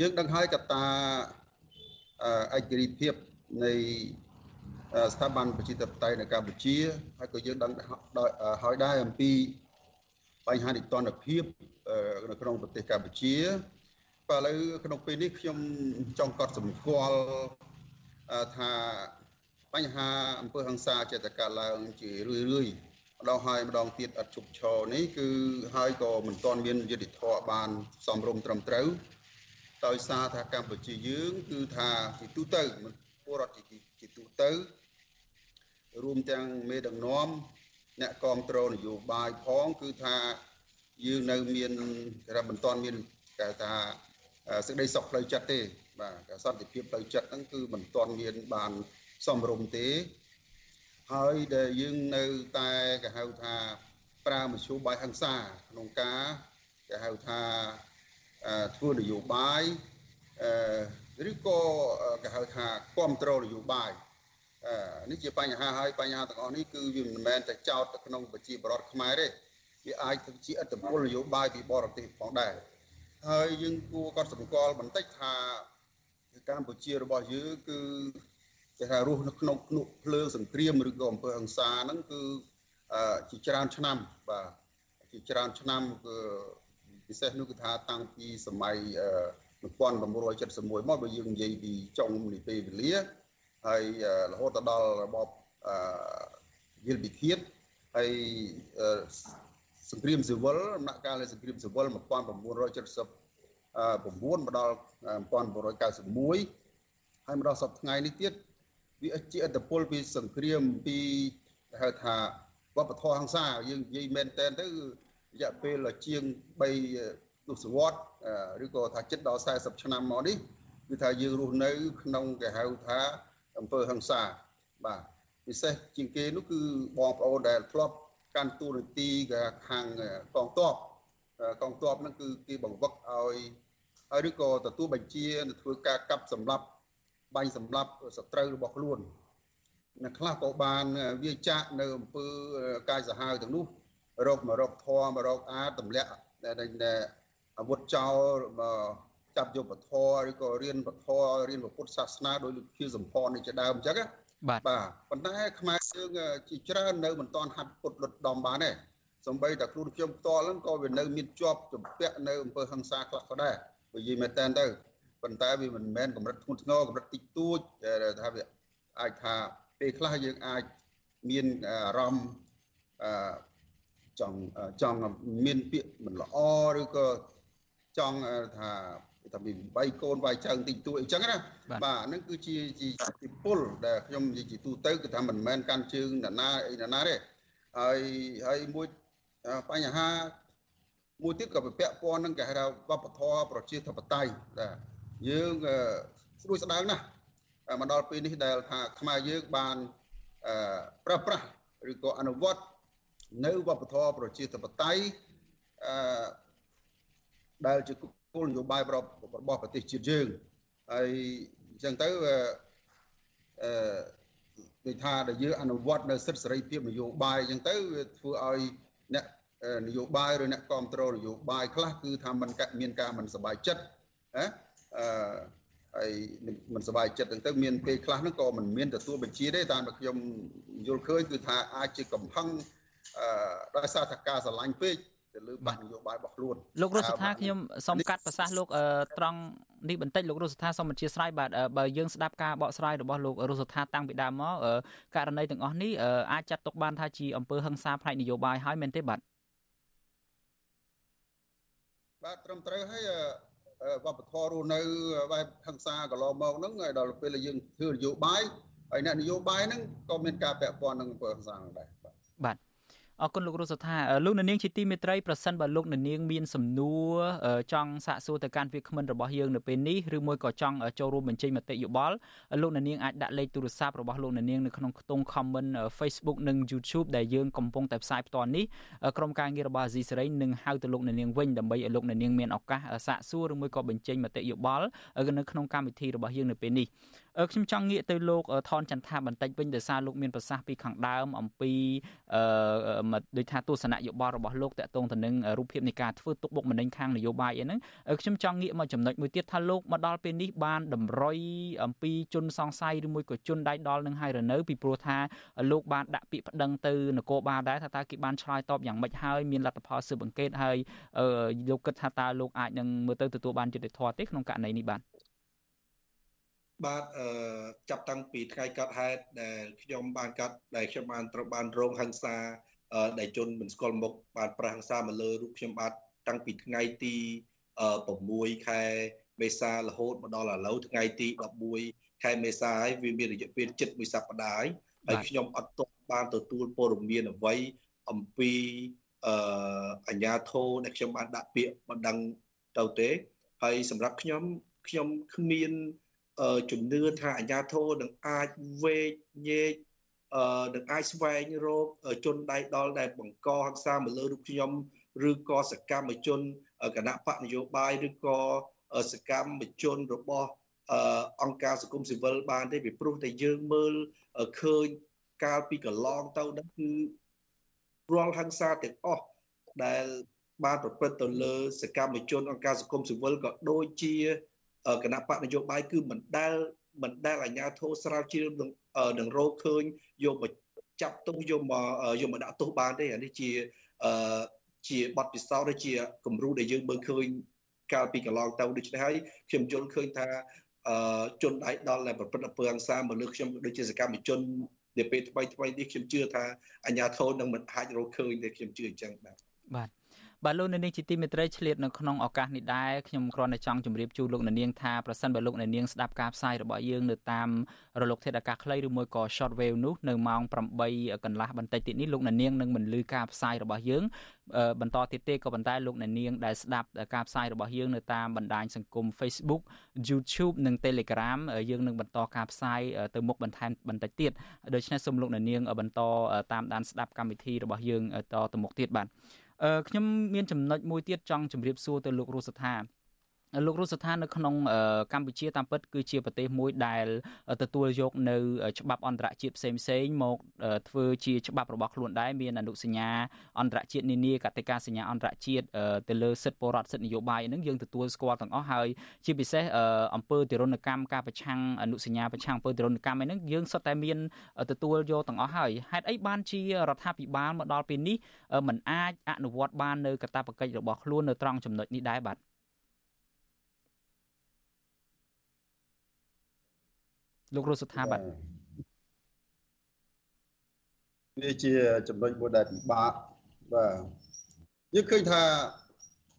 យើងដឹងហើយកត្តាឯករាជ្យភាពនៃស្ថាប័នប្រជាធិបតេយ្យនៅកម្ពុជាហើយក៏យើងដឹងហើយដែរអំពីបញ្ហានិទានភាពនៅក្នុងប្រទេសកម្ពុជាបាទឥឡូវក្នុងពេលនេះខ្ញុំចង់កត់សម្គាល់ថា បញ្ហាអំពើហិង្សាចេតកើតឡើងជារឿយរឿយម្ដងហើយម្ដងទៀតអត់ជប់ឈរនេះគឺហើយក៏មិនទាន់មានយុទ្ធធរបានសំរុំត្រឹមត្រូវដោយសារថាកម្ពុជាយើងគឺថាជាទូទៅពលរដ្ឋជាទូទៅរួមទាំងមេដឹកនាំអ្នកគ្រប់គ្រងនយោបាយផងគឺថាយើងនៅមានគេថាមិនទាន់មានគេថាសេចក្តីសុខផ្លូវចិត្តទេបាទសន្តិភាពផ្លូវចិត្តហ្នឹងគឺមិនទាន់មានបាន សមរម្យទេហើយដែលយើងនៅតែគេហៅថាប្រើមធ្យោបាយហិង្សាក្នុងការគេហៅថាធ្វើនយោបាយឬក៏គេហៅថាគ្រប់គ្រងនយោបាយនេះជាបញ្ហាហើយបញ្ហាទាំងអស់នេះគឺវាមិនមែនតែចោតទៅក្នុងប្រជាពលរដ្ឋខ្មែរទេវាអាចទៅជាអត្តពលនយោបាយពីបរទេសផងដែរហើយយើងគួរកត់សម្គាល់បន្តិចថាកម្ពុជារបស់យើងគឺ គេថារស់នៅក្នុងភ្នក់ភ្លើងសង្គ្រាមឬក៏អំពើហិង្សាហ្នឹងគឺជាច្រើនឆ្នាំបាទជាច្រើនឆ្នាំគឺពិសេសនោះគឺថាតាំងពីសម័យ1971មកបើយើងនិយាយពីចុងនីតិវេលាហើយរហូតដល់របបយិលពិឃាតហើយសង្គ្រាមស៊ីវិលដំណាក់កាលនៃសង្គ្រាមស៊ីវិល1979មកដល់1991ហើយមកដល់សប្តាហ៍ថ្ងៃនេះទៀត វាជាឥទ្ធិពលពីសង្គ្រាមពីហៅថាវប្បធម៌ហង្សាយើងនិយាយមែនតែនទៅរយៈពេលជាង3ទសវត្សឬក៏ថាជិតដល់40ឆ្នាំមកនេះគឺថាយើងរស់នៅ ក្នុងគេហៅថាអំពើហង្សាបាទពិសេសជាងគេនោះគឺបងប្អូនដែលធ្លាប់កាន់តួនាទីខាងកងទ័ពកងទ័ពហ្នឹងគឺគេបង្វឹកឲ្យហើយឬក៏ទទួលបញ្ជាទៅធ្វើការកាប់សម្លាប់ បាញ់សម្លាប់សត្រូវរបស់ខ្លួនអ្នកខ្លះក៏បានវាចាក់នៅអំពើកាយសាហាវទាំងនោះរកមករកធម៌មករកអាទម្លាក់ដែលអាវុធចោលចាប់យកពធឬក៏រៀនពធរៀនពុទ្ធសាសនាដោយលោកជាសម្ផននេះជាដើមអញ្ចឹងបាទបាទប៉ុន្តែខ្មែរយើងជាច្រើននៅមិនទាន់ហាត់ពុទ្ធលុតដំបានទេសំបីតែខ្លួនខ្ញុំផ្ទាល់ហ្នឹងក៏វានៅមានជាប់ចម្ពាក់នៅអំពើហិង្សាខ្លះក៏ដែរបើនិយាយមែនតើទៅ ប៉ុន្តែវាមិនមែនកម្រិតធ្ងន់ធ្ងរកម្រិតតិចតួចថាវាអាចថាពេលខ្លះយើងអាចមានអារម្មណ៍អឺចង់ចង់មានពាក្យមិនល្អឬក៏ចង់ថាថាមានវាយកូនវាយចៅតិចតួចអញ្ចឹងណាបាទហ្នឹងគឺជាជាពលដែលខ្ញុំនិយាយជាទូទៅគឺថាមិនមែនកាន់ជើងណាណាអីណាណាទេហើយហើយមួយបញ្ហាមួយទៀតក៏ពាក់ព័ន្ធនឹងគេហៅថាវប្បធម៌ប្រជាធិបតេយ្យបាទ យើងស្ដួយស្ដាងណាស់មកដល់ពេលនេះដែលថាខ្មែរយើងបានប្រើប្រាស់ឬក៏អនុវត្តនៅវប្បធម៌ប្រជាធិបតេយ្យអឺដែលជាគោលនយោបាយរបស់ប្រទេសជាតិយើងហើយអញ្ចឹងទៅអឺដូចថាដែលយើងអនុវត្តនៅសិទ្ធិសេរីភាពនយោបាយអញ្ចឹងទៅវាធ្វើឲ្យអ្នកនយោបាយឬអ្នកគ្រប់គ្រងនយោបាយខ្លះគឺថាมันមានការមិនសบายចិត្តណា អឺហើយមិនសบายចិត្តហ្នឹងទៅមានពេលខ្លះហ្នឹងក៏មិនមានទទួលបញ្ជាទេតាមដែលខ្ញុំយល់ឃើញគឺថាអាចជាកំហឹងអឺដោយសារថាការស្រឡាញ់ពេកទៅលើបាក់នយោបាយរបស់ខ្លួនលោករស់សថាខ្ញុំសូមកាត់ប្រសាសន៍លោកត្រង់នេះបន្តិចលោករស់សថាសូមអធិស្ឋានបាទបើយើងស្ដាប់ការបកស្រាយរបស់លោករស់សថាតាំងពីដើមមកករណីទាំងអស់នេះអាចចាត់ទុកបានថាជាអំពើហិង្សាផ្នែកនយោបាយហើយមែនទេបាទបាទត្រឹមត្រូវហើយ វប្បធម៌រស់នៅបែបហិង្សាកន្លងមកហ្នឹងដល់ពេលយើងធ្វើនយោបាយហើយអ្នកនយោបាយហ្នឹងក៏មានការពាក់ព័ន្ធនឹងអំពើហិង្សាហ្នឹងដែរបាទ អរគុណលោករស់សុថាលោកនាងជាទីមេត្រីប្រសិនបើលោកនាងមានសំណួរចង់សាកសួរទៅកាន់វាគ្មិនរបស់យើងនៅពេលនេះឬមួយក៏ចង់ចូលរួមបញ្ចេញមតិយោបល់លោកនាងអាចដាក់លេខទូរស័ព្ទរបស់លោកនាងនៅក្នុងខ្ទង់ comment Facebook និង YouTube ដែលយើងកំពុងតែផ្សាយផ្ទាល់នេះក្រុមការងាររបស់អាស៊ីសេរីនឹងហៅទៅលោកនាងវិញដើម្បីឲ្យលោកនាងមានឱកាសសាកសួរឬមួយក៏បញ្ចេញមតិយោបល់នៅក្នុងកម្មវិធីរបស់យើងនៅពេលនេះ ខ្ញុំចង់ងាកទៅលោកថនចន្ទថាបន្តិចវិញដោយសារលោកមានប្រសាសន៍ពីខាងដើមអំពីអឺដូចថាទស្សនៈយោបល់របស់លោកតកតងទៅនឹងរូបភាពនៃការធ្វើទុកបុកម្នេញខាងនយោបាយអីហ្នឹងខ្ញុំចង់ងាកមកចំណុចមួយទៀតថាលោកមកដល់ពេលនេះបានតម្រុយអំពីជនសង្ស័យឬមួយក៏ជនដៃដល់នឹងហើយរនៅពីព្រោះថាលោកបានដាក់ពាក្យប្តឹងទៅនគរបាលដែរថាតើគេបានឆ្លើយតបយ៉ាងម៉េចហើយមានលទ្ធផលស៊ើបអង្កេតហើយលោកគិតថាតើលោកអាចនឹងមើលទៅទទួលបានយុត្តិធម៌ទេក្នុងករណីនេះបាទ បាទអឺចាប់តាំងពីថ្ងៃកាត់ហេតុដែលខ្ញុំបានកាត់ដែលខ្ញុំបានត្រូវបានរងហិង្សាដែលជនមិនស្គាល់មុខបានប្រះហិង្សាមកលើរូបខ្ញុំបាទតាំងពីថ្ងៃទី6ខែមេសារហូតមកដល់ឥឡូវថ្ងៃទី11ខែមេសាហើយវាមានរយៈពេលជិតមួយសប្តាហ៍ហើយខ្ញុំអត់ទាន់បានទទួលព័ត៌មានអ្វីអំពីអឺអញ្ញាធោដែលខ្ញុំបានដាក់ពាក្យបណ្ដឹងទៅទេហើយសម្រាប់ខ្ញុំខ្ញុំគ្មាន ជំនឿថាអាញាធរនឹងអាចវេកញែកអឺនឹងអាចស្វែងរកជនដៃដល់ដែលបង្កហិង្សាមកលើរូបខ្ញុំឬក៏សកម្មជនគណៈបកនយោបាយឬក៏សកម្មជនរបស់អង្គការសង្គមស៊ីវិលបានទេពីព្រោះតែយើងមើលឃើញកាលពីកន្លងទៅនោះគឺរាល់ហិង្សាទាំងអស់ដែលបានប្រព្រឹត្តទៅលើសកម្មជនអង្គការសង្គមស៊ីវិលក៏ដូចជា គណៈបកនយោបាយគឺមិនដែលមិនដែលអាជ្ញាធរស្រាវជ្រាវនឹងនឹងរកឃើញយកមកចាប់ទោសយកមកយកមកដាក់ទោសបានទេអានេះជាអឺជាបទពិសោធន៍ឬជាគំរូដែលយើងមើលឃើញកាលពីកន្លងទៅដូច្នេះហើយខ្ញុំយល់ឃើញថាអឺជនដៃដល់ដែលប្រព្រឹត្តអំពើហិង្សាមកលើខ្ញុំដូចជាសកម្មជននាពេលថ្មីថ្មីនេះខ្ញុំជឿថាអាជ្ញាធរនឹងមិនអាចរកឃើញទេខ្ញុំជឿអញ្ចឹងបាទបាទ បាទលោកអ្នកនាងជាទីមេត្រីឆ្លៀតនៅក្នុងឱកាសនេះដែរខ្ញុំគ្រាន់តែចង់ជម្រាបជូនលោកអ្នកនាងថាប្រសិនបើលោកអ្នកនាងស្ដាប់ការផ្សាយរបស់យើងនៅតាមរលកធាតុអាកាសខ្លីឬមួយក៏ short wave នោះនៅម៉ោង8កន្លះបន្តិចទៀតនេះលោកអ្នកនាងនឹងមិនលឺការផ្សាយរបស់យើងបន្តទៀតទេក៏ប៉ុន្តែលោកអ្នកនាងដែលស្ដាប់ការផ្សាយរបស់យើងនៅតាមបណ្ដាញសង្គម Facebook YouTube និង Telegram យើងនឹងបន្តការផ្សាយទៅមុខបន្ថែមបន្តិចទៀតដូច្នេះសូមលោកអ្នកនាងបន្តតាមដានស្ដាប់កម្មវិធីរបស់យើងតទៅមុខទៀតបាទ ខ្ញុំមានចំណុចមួយទៀតចង់ជម្រាបសួរទៅលោករស់ស្ថា លោករស់ស្ថាននៅក្នុងកម្ពុជាតាមពិតគឺជាប្រទេសមួយដែលទទួលយកនៅច្បាប់អន្តរជាតិផ្សេងផ្សេងមកធ្វើជាច្បាប់របស់ខ្លួនដែរមានអនុសញ្ញាអន្តរជាតិនានាកតិកាសញ្ញាអន្តរជាតិទៅលើសិទ្ធិពលរដ្ឋសិទ្ធិនយោបាយហ្នឹងយើងទទួលស្គាល់ទាំងអស់ហើយជាពិសេសអង្គើទរណកម្មការប្រឆាំងអនុសញ្ញាប្រឆាំងអង្គើទរណកម្មហ្នឹងយើងសុទ្ធតែមានទទួលយកទាំងអស់ហើយហេតុអីបានជារដ្ឋាភិបាលមកដល់ពេលនេះมันអាចអនុវត្តបាននៅកាតព្វកិច្ចរបស់ខ្លួននៅត្រង់ចំណុចនេះដែរបាទ លោករស់សុថាបាទវាជាចំណុចមួយដែលពិបាកបាទយើងឃើញថា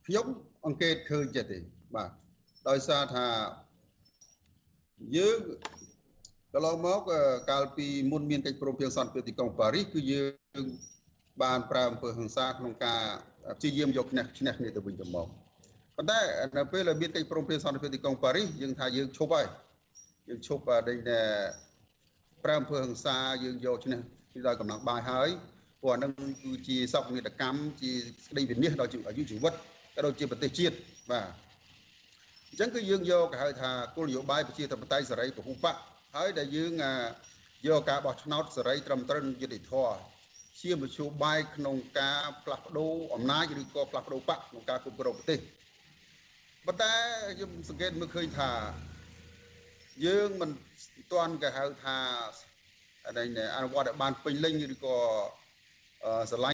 ខ្ញុំអង្កេតឃើញចិត្តទេបាទដោយសារថាយើងកន្លងមកកាលពីមុនមានកិច្ចព្រមព្រៀងសន្តិភាពទីក្រុងប៉ារីសគឺយើងបានប្រើអំពើហិង្សាក្នុងការព្យាយាមយកឈ្នះឈ្នះគ្នាទៅវិញទៅមកប៉ុន្តែនៅពេលដែលមានកិច្ចព្រមព្រៀងសន្តិភាពទីក្រុងប៉ារីសយើងថាយើងឈប់ហើយ យើងឈប់ដេញប្រើអំពើហិង្សាយើងយកឈ្នះពីដោយកម្លាំងបាយហើយព្រោះអានឹងគឺជាសោកនាដកម្មជាស្ដីវិនិច្ឆ័យដល់អាយុជីវិតក៏ដូចជាប្រទេសជាតិបាទអញ្ចឹងគឺយើងយកគេហៅថាគោលនយោបាយប្រជាធិបតេយ្យសេរីពហុបកហើយដែលយើងយកការបោះឆ្នោតសេរីត្រឹមត្រូវនឹងយុត្តិធម៌ជាមធ្យោបាយក្នុងការផ្លាស់ប្ដូរអំណាចឬក៏ផ្លាស់ប្ដូរបកក្នុងការគ្រប់គ្រងប្រទេសប៉ុន្តែខ្ញុំសង្កេតមើលឃើញថា យើងមិនទាន់គេហៅថាអនុវត្តឲ្យបានពេញលេញឬក៏ស្រឡាញ់